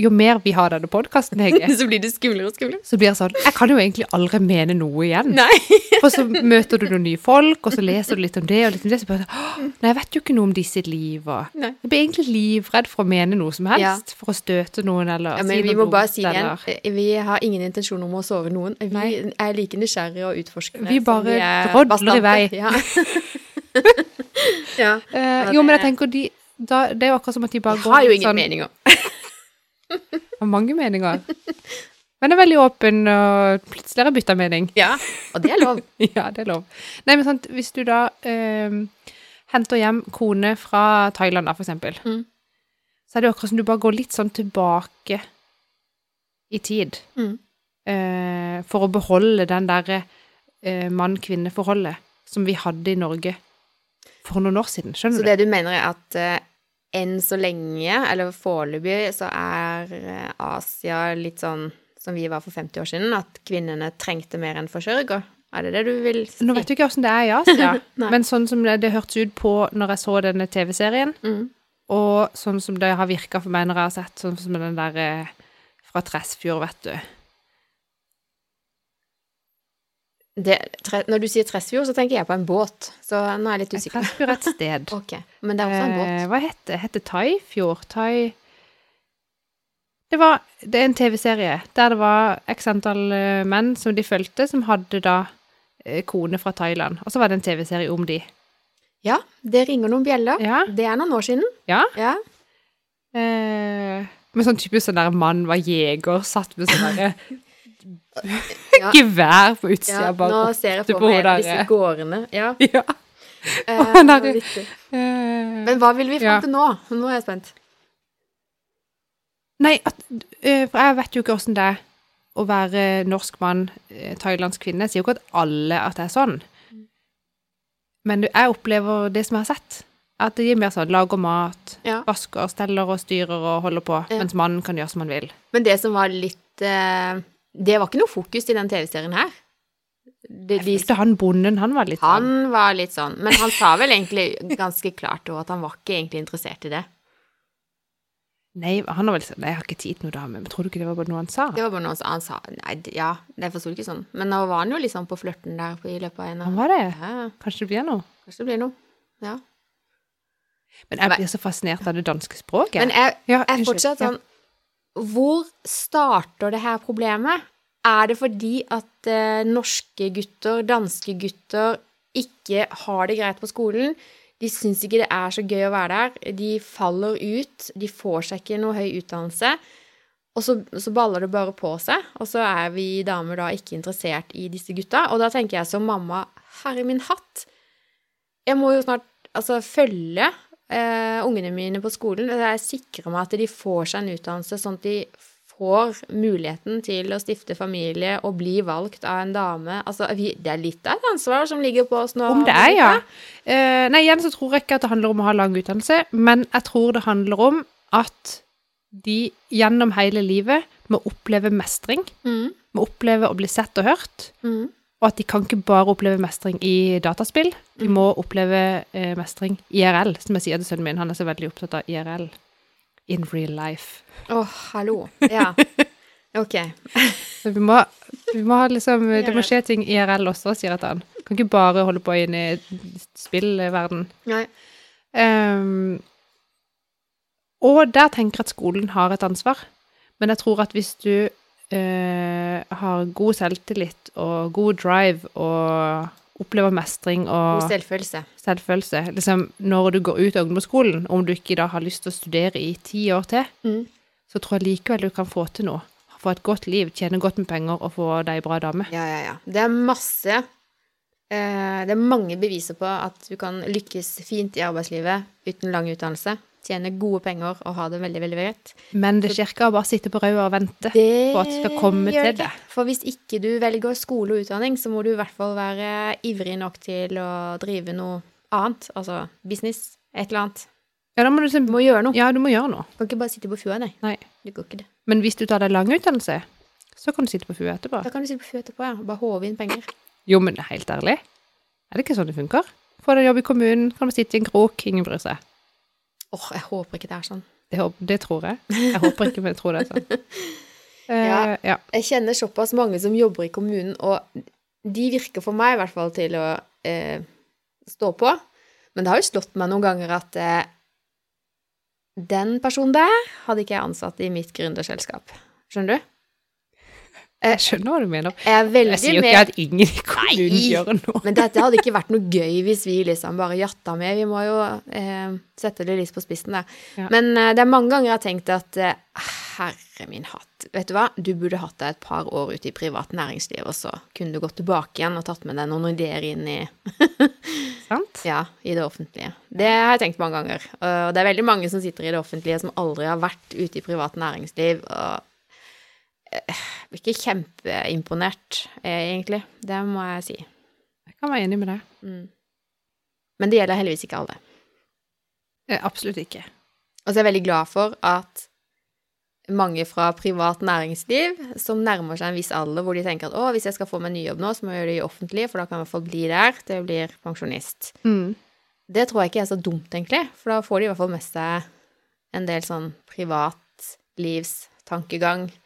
[SPEAKER 1] Jo mer vi har denne podkasten, Hege,
[SPEAKER 2] så blir det skumlere og skumlere.
[SPEAKER 1] så blir det sånn Jeg kan jo egentlig aldri mene noe igjen.
[SPEAKER 2] Nei.
[SPEAKER 1] For så møter du noen nye folk, og så leser du litt om det, og litt om det, så bare sånn Nei, jeg vet jo ikke noe om de sitt liv, og
[SPEAKER 2] Nei.
[SPEAKER 1] Jeg blir egentlig livredd for å mene noe som helst. For å støte noen, eller
[SPEAKER 2] Ja, men
[SPEAKER 1] si
[SPEAKER 2] vi
[SPEAKER 1] må
[SPEAKER 2] må bare si det igjen. eh, Vi har ingen intensjon om å sove noen. Vi
[SPEAKER 1] Nei.
[SPEAKER 2] er like nysgjerrige og utforskende.
[SPEAKER 1] Vi bare
[SPEAKER 2] er
[SPEAKER 1] drodler i vei.
[SPEAKER 2] Ja. ja. Uh,
[SPEAKER 1] jo, men jeg tenker de, da, det er jo akkurat som at de bare
[SPEAKER 2] Jeg har jo ingen
[SPEAKER 1] sånn-
[SPEAKER 2] meninger.
[SPEAKER 1] Har mange meninger. Men er veldig åpen, og plutselig har jeg bytta mening.
[SPEAKER 2] Ja, og det er lov.
[SPEAKER 1] Ja, det er lov. Nei, men sant, hvis du da eh, henter hjem kone fra Thailand, da, for eksempel,
[SPEAKER 2] Mm.
[SPEAKER 1] så er det jo akkurat som du bare går litt sånn tilbake i tid.
[SPEAKER 2] Mm.
[SPEAKER 1] Eh, for å beholde den derre eh, mann-kvinne-forholdet som vi hadde i Norge for noen år siden. Skjønner
[SPEAKER 2] Så
[SPEAKER 1] du?
[SPEAKER 2] det du mener er at eh, enn så lenge, eller foreløpig, så er eh, Asia litt sånn som vi var for 50 år siden, at kvinnene trengte mer enn forsørger? Er det det du vil si?
[SPEAKER 1] Nå vet du ikke åssen det er i Asia, men sånn som det, det hørtes ut på når jeg så denne TV-serien,
[SPEAKER 2] Mm.
[SPEAKER 1] og sånn som det har virka for meg når jeg har sett sånn som den der eh, fra Tresfjord, vet du.
[SPEAKER 2] Det, tre, når du sier Tresfjord, så tenker jeg på en båt. Så nå er jeg litt usikker.
[SPEAKER 1] Tresfjord er et sted.
[SPEAKER 2] Ok, Men det er også en båt.
[SPEAKER 1] Eh, hva heter det? Heter Thaifjord? Thai Det var Det er en TV-serie der det var x antall eh, menn som de fulgte, som hadde da eh, kone fra Thailand. Og så var det en TV-serie om de.
[SPEAKER 2] Ja, det ringer noen bjeller.
[SPEAKER 1] Ja.
[SPEAKER 2] Det er noen år siden.
[SPEAKER 1] Ja.
[SPEAKER 2] Ja.
[SPEAKER 1] Eh, med sånn typisk sånn der mann var jeger, satt med sånn derre
[SPEAKER 2] Ja.
[SPEAKER 1] gevær på
[SPEAKER 2] ja,
[SPEAKER 1] utsida
[SPEAKER 2] nå
[SPEAKER 1] bare.
[SPEAKER 2] ser jeg
[SPEAKER 1] på
[SPEAKER 2] meg
[SPEAKER 1] hodet
[SPEAKER 2] disse gårdene. Ja.
[SPEAKER 1] Ja.
[SPEAKER 2] Eh,
[SPEAKER 1] han der-. Eh,
[SPEAKER 2] Men hva vil vi fram
[SPEAKER 1] Ja.
[SPEAKER 2] til nå? Nå er jeg spent.
[SPEAKER 1] Nei, at, uh, for jeg vet jo ikke åssen det er å være norsk mann, eh, thailandsk kvinne. Jeg sier jo ikke at alle at det er sånn. Men jeg opplever det som jeg har sett. At det gir mer sånn lager mat,
[SPEAKER 2] Ja.
[SPEAKER 1] vasker, steller og styrer og holder på,
[SPEAKER 2] Ja.
[SPEAKER 1] mens mannen kan gjøre som han vil.
[SPEAKER 2] Men det som var litt eh, Det var ikke noe fokus i den TV-serien her. De, de,
[SPEAKER 1] følte han bonden, han var litt sånn.
[SPEAKER 2] han var litt sånn Men han sa vel egentlig ganske klart òg at han var ikke egentlig interessert i det.
[SPEAKER 1] Nei, han var vel sånn Nei, jeg har ikke tid til noe dame. Men tror du ikke det var bare noe han sa?
[SPEAKER 2] Det var bare noe han sa Nei, ja, jeg forsto ikke sånn. Men nå var han jo litt sånn på flørten der i løpet av en
[SPEAKER 1] Han
[SPEAKER 2] av
[SPEAKER 1] var det.
[SPEAKER 2] ja,
[SPEAKER 1] Kanskje det blir noe.
[SPEAKER 2] Kanskje det blir noe. Ja.
[SPEAKER 1] Men jeg blir så fascinert av det danske språket.
[SPEAKER 2] Men jeg jeg,
[SPEAKER 1] unnskyld.
[SPEAKER 2] fortsatt sånn Hvor starter det her problemet? Er det fordi at eh, norske gutter, danske gutter, ikke har det greit på skolen? De syns ikke det er så gøy å være der. De faller ut. De får seg ikke noe høy utdannelse. Og så, så baller det bare på seg, og så er vi damer da ikke interessert i disse gutta. Og da tenker jeg som mamma, herre min hatt, jeg må jo snart altså, følge eh, ungene mine på skolen. Jeg sikrer meg at de får seg en utdannelse, sånn at de får muligheten til å stifte familie og bli valgt av en dame. Altså, vi, det er litt av et ansvar som ligger på oss nå.
[SPEAKER 1] Om det er, ja. Uh, nei, igjen så tror jeg ikke at det handler om å ha lang utdannelse, men jeg tror det handler om at de gjennom hele livet må oppleve mestring,
[SPEAKER 2] Mm,
[SPEAKER 1] må oppleve å bli sett og hørt,
[SPEAKER 2] mm,
[SPEAKER 1] og at de kan ikke bare oppleve mestring i dataspill, de må oppleve eh, mestring IRL, som jeg sier til sønnen min, han er så veldig opptatt av IRL. In real life.
[SPEAKER 2] Å, hallo. Ja. Ok.
[SPEAKER 1] Så vi må, vi må ha liksom, det må skje ting IRL også, sier jeg til han. Kan ikke bare holde på inn i spillverden.
[SPEAKER 2] Nei.
[SPEAKER 1] Um, og der tenker jeg at skolen har et ansvar. Men jeg tror at hvis du eh, har god selvtillit og god drive og opplever mestring og
[SPEAKER 2] God selvfølelse.
[SPEAKER 1] selvfølelse liksom Når du går ut av ungdomsskolen, om du ikke da har lyst til å studere i ti år til,
[SPEAKER 2] Mm.
[SPEAKER 1] så tror jeg likevel du kan få til noe. Få et godt liv, tjene godt med penger og få deg ei bra dame.
[SPEAKER 2] Ja, ja, ja. Det er masse eh, Det er mange beviser på at du kan lykkes fint i arbeidslivet uten lang utdannelse. Tjene gode penger og ha det veldig, veldig greit.
[SPEAKER 1] Men det skjer ikke å bare sitte på rauda og vente.
[SPEAKER 2] Det
[SPEAKER 1] på at det skal komme til
[SPEAKER 2] det. For hvis ikke du velger skole og utdanning, så må du i hvert fall være ivrig nok til å drive noe annet. Altså business. Et eller annet.
[SPEAKER 1] Ja, da må du,
[SPEAKER 2] Du må gjøre noe.
[SPEAKER 1] ja, du må gjøre noe.
[SPEAKER 2] Du kan ikke bare sitte på fua, nei.
[SPEAKER 1] Nei.
[SPEAKER 2] Det går ikke, det.
[SPEAKER 1] Men hvis du tar deg lang utdannelse, så kan du sitte på fua etterpå.
[SPEAKER 2] Da kan du sitte på fua etterpå, ja. Bare håve inn penger.
[SPEAKER 1] Jo, men helt ærlig, er det ikke sånn det funker? Få deg jobb i kommunen, kan du sitte i en krok, ingen bryr seg.
[SPEAKER 2] Åh, jeg håper ikke det er sånn.
[SPEAKER 1] Det, det tror jeg. Jeg håper ikke, men jeg tror det er sånn. Uh,
[SPEAKER 2] Ja.
[SPEAKER 1] ja.
[SPEAKER 2] Jeg kjenner såpass mange som jobber i kommunen, og de virker for meg i hvert fall til å eh, stå på. Men det har jo slått meg noen ganger at eh, den personen der hadde ikke jeg ansatt i mitt gründerselskap. Skjønner du?
[SPEAKER 1] Jeg skjønner hva du mener.
[SPEAKER 2] Jeg
[SPEAKER 1] Jeg sier jo ikke at ingen i kommunen
[SPEAKER 2] Nei.
[SPEAKER 1] gjør noe.
[SPEAKER 2] Men dette hadde ikke vært noe gøy hvis vi liksom bare jatta med. Vi må jo eh, sette det litt på spissen, da.
[SPEAKER 1] Ja.
[SPEAKER 2] Men eh, det er mange ganger jeg har tenkt at eh, herre min hatt, vet du hva, du burde hatt deg et par år ute i privat næringsliv, og så kunne du gått tilbake igjen og tatt med deg noen ideer inn i,
[SPEAKER 1] Sant?
[SPEAKER 2] ja, i det offentlige. Det har jeg tenkt mange ganger. Og det er veldig mange som sitter i det offentlige som aldri har vært ute i privat næringsliv. og eh, blir ikke kjempeimponert, eh, egentlig. Det må jeg si.
[SPEAKER 1] Jeg kan være enig med deg.
[SPEAKER 2] Mm. Men det gjelder heldigvis ikke alle.
[SPEAKER 1] Eh, Absolutt ikke.
[SPEAKER 2] Og så er jeg veldig glad for at mange fra privat næringsliv som nærmer seg en viss alder, hvor de tenker at å, hvis jeg skal få meg en ny jobb nå, så må jeg gjøre det i offentlig, for da kan jeg i hvert fall bli der til jeg blir pensjonist.
[SPEAKER 1] Mm.
[SPEAKER 2] Det tror jeg ikke er så dumt, egentlig, for da får de i hvert fall med seg en del sånn privatlivstankegang eh,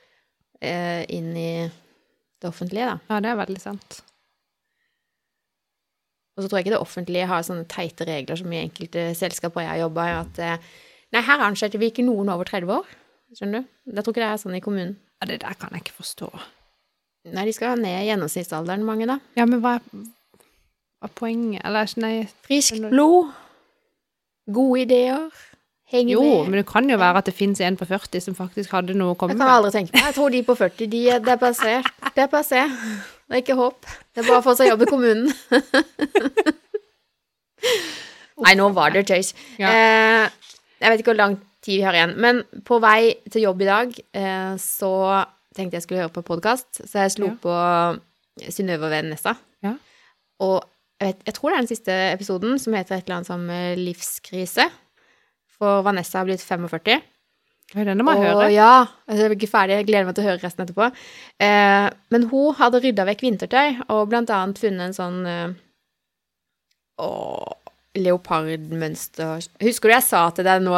[SPEAKER 2] inn i det offentlige, da.
[SPEAKER 1] Ja, det er veldig sant.
[SPEAKER 2] Og så tror jeg ikke det offentlige har sånne teite regler som i enkelte selskaper jeg har jobba i, at eh, nei, her ansetter vi ikke noen over 30 år. Skjønner du? Jeg tror ikke det er sånn i kommunen.
[SPEAKER 1] Ja, det der kan jeg ikke forstå.
[SPEAKER 2] Nei, de skal ned ned gjennomsnittsalderen, mange, da.
[SPEAKER 1] Ja, men hva er, hva er poenget? Eller, nei
[SPEAKER 2] Friskt blod. Gode ideer. Henge
[SPEAKER 1] Jo,
[SPEAKER 2] med.
[SPEAKER 1] men det kan jo være at det fins en på 40 som faktisk hadde noe å komme
[SPEAKER 2] Jeg kan
[SPEAKER 1] med.
[SPEAKER 2] aldri tenke meg. Jeg tror de på 40, de, det er passé. Det er passé. Det er ikke håp. Det er bare å få seg jobb i kommunen. Nei, nå var det tøys.
[SPEAKER 1] Ja.
[SPEAKER 2] Eh, jeg vet ikke hvor lang tid vi har igjen, men på vei til jobb i dag eh, så tenkte jeg skulle høre på podkast, så jeg slo
[SPEAKER 1] Ja.
[SPEAKER 2] på Synnøve og Venessa.
[SPEAKER 1] Ja.
[SPEAKER 2] Og jeg, vet, jeg tror det er den siste episoden, som heter et eller annet som eh, livskrise. For Vanessa har blitt 45.
[SPEAKER 1] Oi, Denne må jeg
[SPEAKER 2] Og
[SPEAKER 1] høre.
[SPEAKER 2] ja, altså jeg er ikke ferdig, jeg gleder meg til å høre resten etterpå. Eh, men hun hadde rydda vekk vintertøy, og blant annet funnet en sånn eh, leopardmønster Husker du jeg sa til deg nå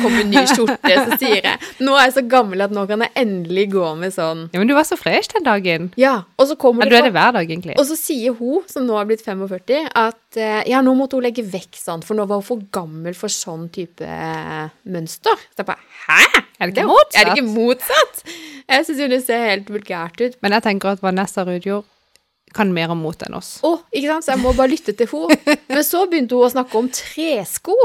[SPEAKER 2] kom en ny skjorte, så sier jeg Nå er jeg så gammel at nå kan jeg endelig gå med sånn
[SPEAKER 1] Ja, men du var så fresh den dagen.
[SPEAKER 2] Ja, og så kommer
[SPEAKER 1] Ja, du er det hver dag, egentlig.
[SPEAKER 2] og så sier hun, som nå har blitt 45, at eh, ja, nå måtte hun legge vekk sånn, for nå var hun for gammel for sånn type eh, mønster. Så jeg bare Hæ?!
[SPEAKER 1] Er det ikke motsatt?
[SPEAKER 2] Er det ikke motsatt? Jeg syns jo det ser helt vulgært ut.
[SPEAKER 1] Men jeg tenker at Vanessa Rudjord kan mer om mot enn oss.
[SPEAKER 2] Å, ikke sant? Så jeg må bare lytte til henne. Men så begynte hun å snakke om tresko.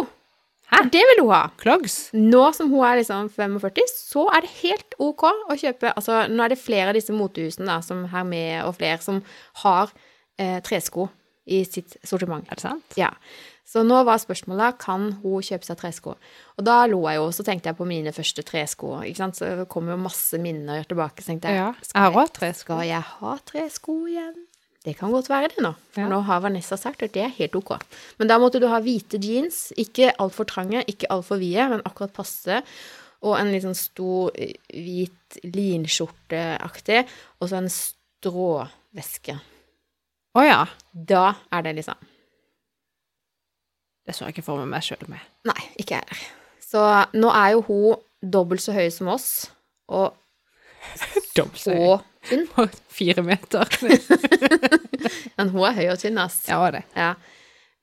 [SPEAKER 1] Hæ?
[SPEAKER 2] Det vil hun ha.
[SPEAKER 1] Clogs.
[SPEAKER 2] Nå som hun er liksom 45, så er det helt OK å kjøpe Altså, nå er det flere av disse motehusene da, som Hermé og flere, som har eh, tresko i sitt sortiment.
[SPEAKER 1] Er det sant?
[SPEAKER 2] Ja. Så nå var spørsmålet kan hun kjøpe seg tresko. Og da lo jeg jo, så tenkte jeg på mine første tresko. ikke sant? Så det kom jo masse minner tilbake. Så tenkte jeg,
[SPEAKER 1] Ja. Jeg har tresko.
[SPEAKER 2] skal jeg ha tresko igjen? Det kan godt være det nå, for
[SPEAKER 1] Ja.
[SPEAKER 2] nå har Vanessa sagt at det er helt ok. Men da måtte du ha hvite jeans, ikke altfor trange, ikke altfor vide, men akkurat passe. Og en litt sånn stor eh, hvit linskjorteaktig, og så en stråveske.
[SPEAKER 1] Å ja.
[SPEAKER 2] Da er det liksom
[SPEAKER 1] Det så jeg ikke for meg meg sjøl med.
[SPEAKER 2] Nei, ikke jeg heller. Så nå er jo hun dobbelt så høy som oss, og
[SPEAKER 1] Dobbelt så
[SPEAKER 2] tynn. På.
[SPEAKER 1] Fire meter.
[SPEAKER 2] Men hun er høy og tynn, ass.
[SPEAKER 1] Ja, det.
[SPEAKER 2] Ja.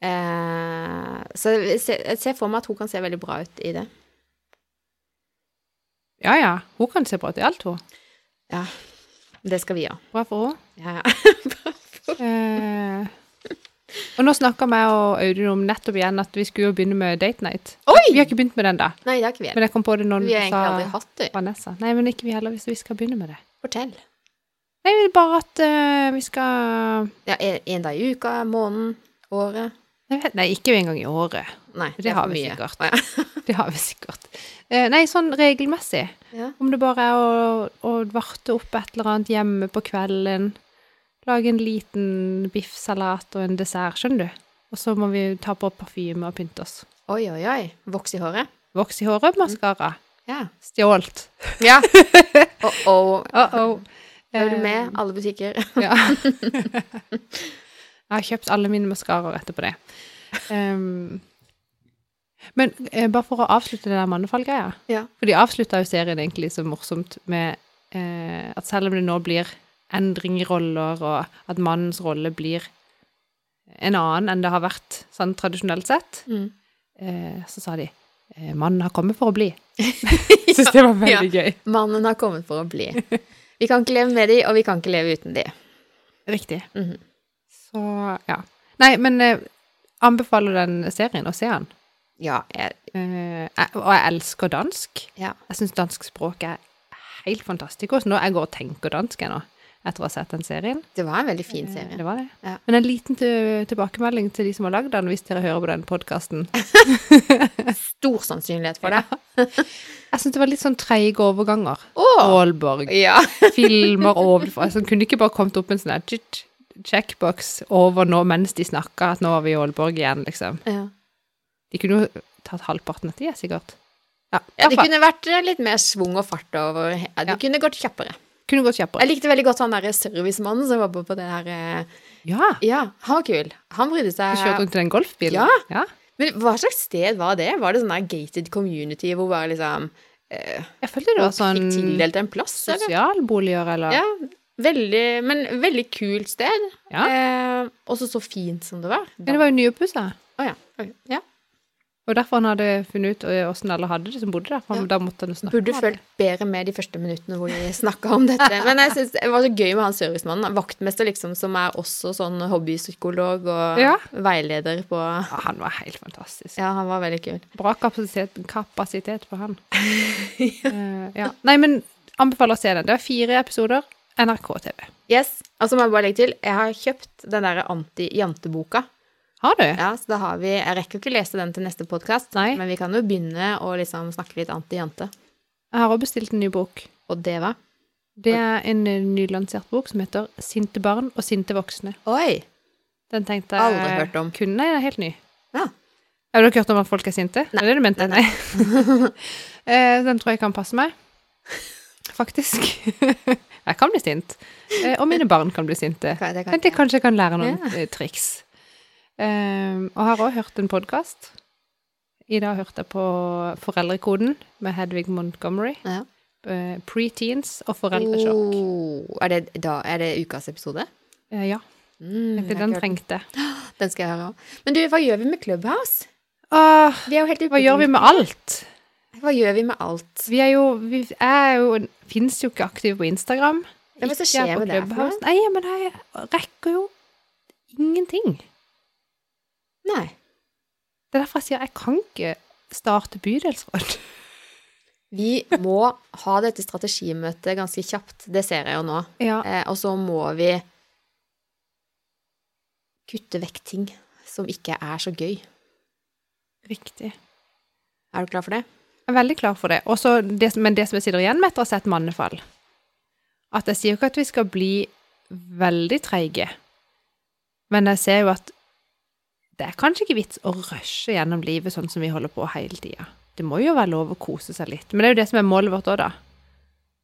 [SPEAKER 2] Eh, så jeg ser, for meg at hun kan se veldig bra ut i det.
[SPEAKER 1] Ja ja. Hun kan se bra ut i alt, hun.
[SPEAKER 2] Ja, det skal vi gjøre.
[SPEAKER 1] Bra for henne.
[SPEAKER 2] Ja, ja.
[SPEAKER 1] Eh, og nå snakka vi og Audun om nettopp igjen at vi skulle jo begynne med date night.
[SPEAKER 2] Oi!
[SPEAKER 1] Vi har ikke begynt med den, da.
[SPEAKER 2] Nei, det har ikke vi.
[SPEAKER 1] Men jeg kom på det når
[SPEAKER 2] Vi har egentlig aldri hatt det.
[SPEAKER 1] Vanessa. Nei, men ikke vi heller, hvis vi skal begynne med det.
[SPEAKER 2] Fortell.
[SPEAKER 1] Nei, bare at eh, vi skal
[SPEAKER 2] Ja, en, en dag i uka, måneden, året.
[SPEAKER 1] jeg vet, Nei, ikke en gang i året.
[SPEAKER 2] Nei,
[SPEAKER 1] Det
[SPEAKER 2] er
[SPEAKER 1] har
[SPEAKER 2] for
[SPEAKER 1] vi
[SPEAKER 2] mye.
[SPEAKER 1] sikkert.
[SPEAKER 2] Å, ja.
[SPEAKER 1] Det har vi sikkert. Eh, nei, sånn regelmessig.
[SPEAKER 2] Ja.
[SPEAKER 1] Om det bare er å, å varte opp et eller annet hjemme på kvelden. Lage en liten biffsalat og en dessert, skjønner du. Og så må vi ta på parfyme og pynte oss.
[SPEAKER 2] Oi, oi, oi. Voks i håret.
[SPEAKER 1] Voks i håret, maskara.
[SPEAKER 2] Ja.
[SPEAKER 1] Stjålt.
[SPEAKER 2] Ja. Oh-oh.
[SPEAKER 1] Uh-oh.
[SPEAKER 2] Er du med? Alle butikker.
[SPEAKER 1] Ja. Jeg har kjøpt alle mine maskaraer etterpå det. Um, men eh, bare for å avslutte det der mannefall-greia.
[SPEAKER 2] Ja.
[SPEAKER 1] For de avslutta jo serien egentlig så morsomt med eh, at selv om det nå blir endring i roller, og at mannens rolle blir en annen enn det har vært sånn tradisjonelt sett,
[SPEAKER 2] Mm.
[SPEAKER 1] eh, så sa de eh, mannen har kommet for å bli. Jeg syns det var veldig gøy.
[SPEAKER 2] Mannen har kommet for å bli. Vi kan ikke leve med de, og vi kan ikke leve uten de.
[SPEAKER 1] Riktig.
[SPEAKER 2] Mhm.
[SPEAKER 1] Så ja. Nei, men eh, anbefaler den serien å se den.
[SPEAKER 2] Ja, jeg,
[SPEAKER 1] Eh, og jeg elsker dansk.
[SPEAKER 2] ja.
[SPEAKER 1] Jeg syns dansk språk er helt fantastisk. Også nå jeg går og tenker dansk jeg nå, etter å ha sett den serien.
[SPEAKER 2] Det var en veldig fin
[SPEAKER 1] Eh,
[SPEAKER 2] serie.
[SPEAKER 1] Det var det.
[SPEAKER 2] Ja.
[SPEAKER 1] Men en liten tilbakemelding til de som har lagd den, hvis dere hører på den podkasten.
[SPEAKER 2] Stor sannsynlighet for det.
[SPEAKER 1] Jeg syns det var litt sånn treige overganger. Aalborg, oh,
[SPEAKER 2] Ja.
[SPEAKER 1] Filmer ovenfra. Altså, kunne ikke bare kommet opp en sånn checkbox over nå mens de snakka, at nå var vi i Aalborg igjen, liksom.
[SPEAKER 2] ja.
[SPEAKER 1] De kunne jo tatt halvparten av tida, sikkert. Ja,
[SPEAKER 2] Ja, det kunne vært litt mer svung og fart over ja, Det
[SPEAKER 1] Ja.
[SPEAKER 2] kunne gått kjappere.
[SPEAKER 1] Kunne gått kjappere.
[SPEAKER 2] Jeg likte veldig godt han derre servicemannen som jobber på det her eh,
[SPEAKER 1] Ja.
[SPEAKER 2] Ja, han var kul. Han brydde seg
[SPEAKER 1] kjørte rundt i den golfbilen?
[SPEAKER 2] Ja.
[SPEAKER 1] ja.
[SPEAKER 2] Men hva slags sted var det? Var det sånn der gated community hvor bare liksom eh,
[SPEAKER 1] Jeg følte det var sånn
[SPEAKER 2] fikk tildelt en plass, eller?
[SPEAKER 1] sosialboliger, eller
[SPEAKER 2] Ja, veldig Men veldig kult sted.
[SPEAKER 1] Ja.
[SPEAKER 2] Eh, også så fint som det var.
[SPEAKER 1] Men det var jo nyoppussa.
[SPEAKER 2] Å ja. Okay. ja.
[SPEAKER 1] Og derfor han hadde funnet ut åssen alle hadde det som bodde der. For
[SPEAKER 2] Ja.
[SPEAKER 1] Da måtte han snakke
[SPEAKER 2] Burde fulgt bedre med de første minuttene hvor de snakka om dette. Men jeg synes det var så gøy med han servicemannen. Vaktmester, liksom, som er også sånn hobbypsykolog og Ja. veileder på
[SPEAKER 1] Ja, han var helt fantastisk.
[SPEAKER 2] Ja, han var veldig kul.
[SPEAKER 1] Bra kapasitet, kapasitet på han. uh, ja. Nei, men anbefaler å se den. Det er fire episoder. NRK TV.
[SPEAKER 2] Yes. Og så må jeg bare legge til, jeg har kjøpt den derre anti-janteboka.
[SPEAKER 1] Har du?
[SPEAKER 2] Ja, så da har vi Jeg rekker ikke lese den til neste podkast, men vi kan jo begynne å liksom snakke litt anti-jante.
[SPEAKER 1] Jeg har også bestilt en ny bok.
[SPEAKER 2] Og det hva?
[SPEAKER 1] Det er en eh, nylansert bok som heter 'Sinte barn og sinte voksne'.
[SPEAKER 2] Oi!
[SPEAKER 1] Den tenkte jeg
[SPEAKER 2] Aldri hørt om.
[SPEAKER 1] Kunne, nei, den er helt ny.
[SPEAKER 2] Ja.
[SPEAKER 1] Har du ikke hørt om at folk er sinte?
[SPEAKER 2] Nei.
[SPEAKER 1] Er det du mente?
[SPEAKER 2] Nei,
[SPEAKER 1] Nei. Eh, den tror jeg kan passe meg. Faktisk. jeg kan bli sint. Eh, og mine barn kan bli sinte. Tenkte jeg
[SPEAKER 2] jeg.
[SPEAKER 1] kanskje jeg kan lære noen
[SPEAKER 2] Ja.
[SPEAKER 1] triks. Eh, og har også hørt en podkast. I dag hørte jeg på Foreldrekoden med Hedvig Montgomery.
[SPEAKER 2] Ja.
[SPEAKER 1] Eh, Preteens og foreldresjokk.
[SPEAKER 2] Oh, er, det, da, er det ukas episode?
[SPEAKER 1] Eh, ja,
[SPEAKER 2] Mm,
[SPEAKER 1] tenkte den trengte.
[SPEAKER 2] Den skal jeg høre òg. Men du, hva gjør vi med Clubhouse?
[SPEAKER 1] Åh,
[SPEAKER 2] Vi er jo helt
[SPEAKER 1] hva gjør vi med alt?
[SPEAKER 2] Hva gjør vi med alt?
[SPEAKER 1] Vi er jo Vi er jo Fins jo ikke aktive på Instagram.
[SPEAKER 2] Ja,
[SPEAKER 1] er
[SPEAKER 2] skjer med det.
[SPEAKER 1] Nei, men jeg rekker jo ingenting.
[SPEAKER 2] Nei.
[SPEAKER 1] Det er derfor jeg sier jeg kan ikke starte bydelsråd.
[SPEAKER 2] Vi må ha dette strategimøtet ganske kjapt. Det ser jeg jo nå.
[SPEAKER 1] Ja.
[SPEAKER 2] Eh, og så må vi kutte vekk ting som ikke er så gøy.
[SPEAKER 1] Riktig.
[SPEAKER 2] Er du klar for det?
[SPEAKER 1] Jeg er veldig klar for det. Også det. Men det som jeg sitter igjen med etter å ha sett Mannefall At jeg sier jo ikke at vi skal bli veldig treige, men jeg ser jo at det er kanskje ikke vits å rushe gjennom livet sånn som vi holder på hele tida. Det må jo være lov å kose seg litt. Men det er jo det som er målet vårt òg, da.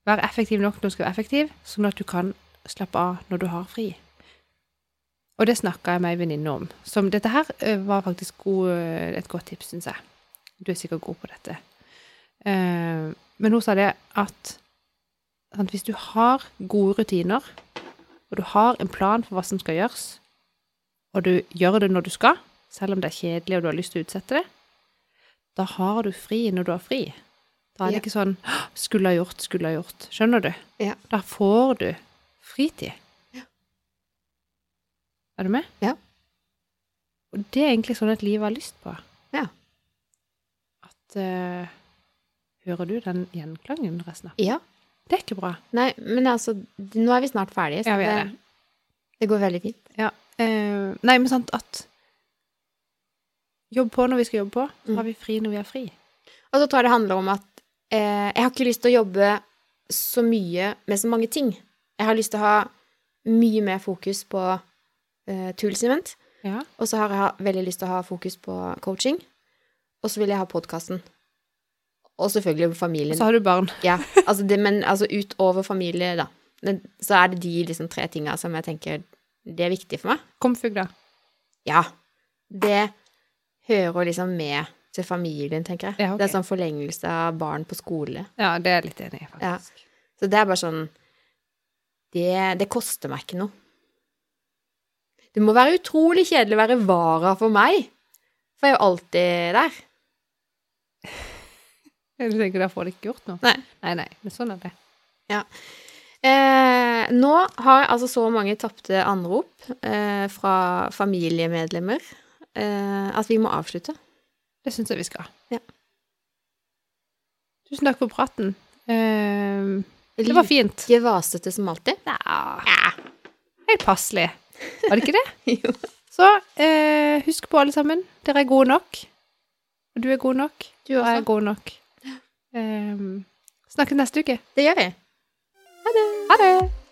[SPEAKER 1] Vær effektiv nok når du skal være effektiv, sånn at du kan slappe av når du har fri. Og det snakka jeg med ei venninne om. Som dette her var faktisk god, et godt tips, syns jeg. Du er sikkert god på dette. Eh, men hun sa det at hvis du har gode rutiner, og du har en plan for hva som skal gjøres, og du gjør det når du skal, selv om det er kjedelig og du har lyst til å utsette det, da har du fri når du har fri. Da er det
[SPEAKER 2] Ja.
[SPEAKER 1] ikke sånn 'skulle ha gjort, skulle ha gjort'. Skjønner du?
[SPEAKER 2] Ja.
[SPEAKER 1] Da får du fritid. Ja. Er du med?
[SPEAKER 2] Ja.
[SPEAKER 1] Og det er egentlig sånn et liv har lyst på.
[SPEAKER 2] Ja.
[SPEAKER 1] At uh, Hører du den gjenklangen når jeg snakker?
[SPEAKER 2] Ja.
[SPEAKER 1] Det er ikke bra.
[SPEAKER 2] Nei, men altså, nå er vi snart ferdige, så
[SPEAKER 1] Ja, vi er
[SPEAKER 2] det, det går veldig fint.
[SPEAKER 1] Eh, nei, men sant at Jobb på når vi skal jobbe på, så
[SPEAKER 2] Mm.
[SPEAKER 1] har vi fri når vi har fri.
[SPEAKER 2] Og så tror jeg det handler om at uh, jeg har ikke lyst til å jobbe så mye med så mange ting. Jeg har lyst til å ha mye mer fokus på uh, toolsene mitt,
[SPEAKER 1] Ja.
[SPEAKER 2] og så har jeg veldig lyst til å ha fokus på coaching, og så vil jeg ha podkasten. Og selvfølgelig
[SPEAKER 1] Og
[SPEAKER 2] familien.
[SPEAKER 1] så har du barn.
[SPEAKER 2] Ja, altså det, men altså utover familie, da. Så er det de liksom tre tinga som jeg tenker det er viktig for meg.
[SPEAKER 1] Komfug, da.
[SPEAKER 2] Ja. Det hører liksom med til familien, tenker jeg.
[SPEAKER 1] Ja, okay.
[SPEAKER 2] Det er sånn forlengelse av barn på skole.
[SPEAKER 1] Ja, det er jeg litt enig i, faktisk.
[SPEAKER 2] Så det er bare sånn Det, det koster meg ikke noe. Det må være utrolig kjedelig å være vara for meg, for jeg er jo alltid der.
[SPEAKER 1] Du tenker da får du ikke gjort noe?
[SPEAKER 2] Nei.
[SPEAKER 1] Nei, nei, men sånn er det.
[SPEAKER 2] Eh, nå har jeg altså så mange tapte anrop eh, fra familiemedlemmer eh, at vi må avslutte.
[SPEAKER 1] Det syns jeg vi skal.
[SPEAKER 2] Ja.
[SPEAKER 1] Tusen takk for praten. Eh, det var fint.
[SPEAKER 2] Like vasete som alltid.
[SPEAKER 1] Ja. Helt passelig. Var det ikke det?
[SPEAKER 2] Jo.
[SPEAKER 1] Så eh, husk på, alle sammen, dere er gode nok. Og du er god nok.
[SPEAKER 2] Du
[SPEAKER 1] Og jeg er god nok. Eh, snakkes neste uke.
[SPEAKER 2] Det gjør vi.
[SPEAKER 1] Ha det!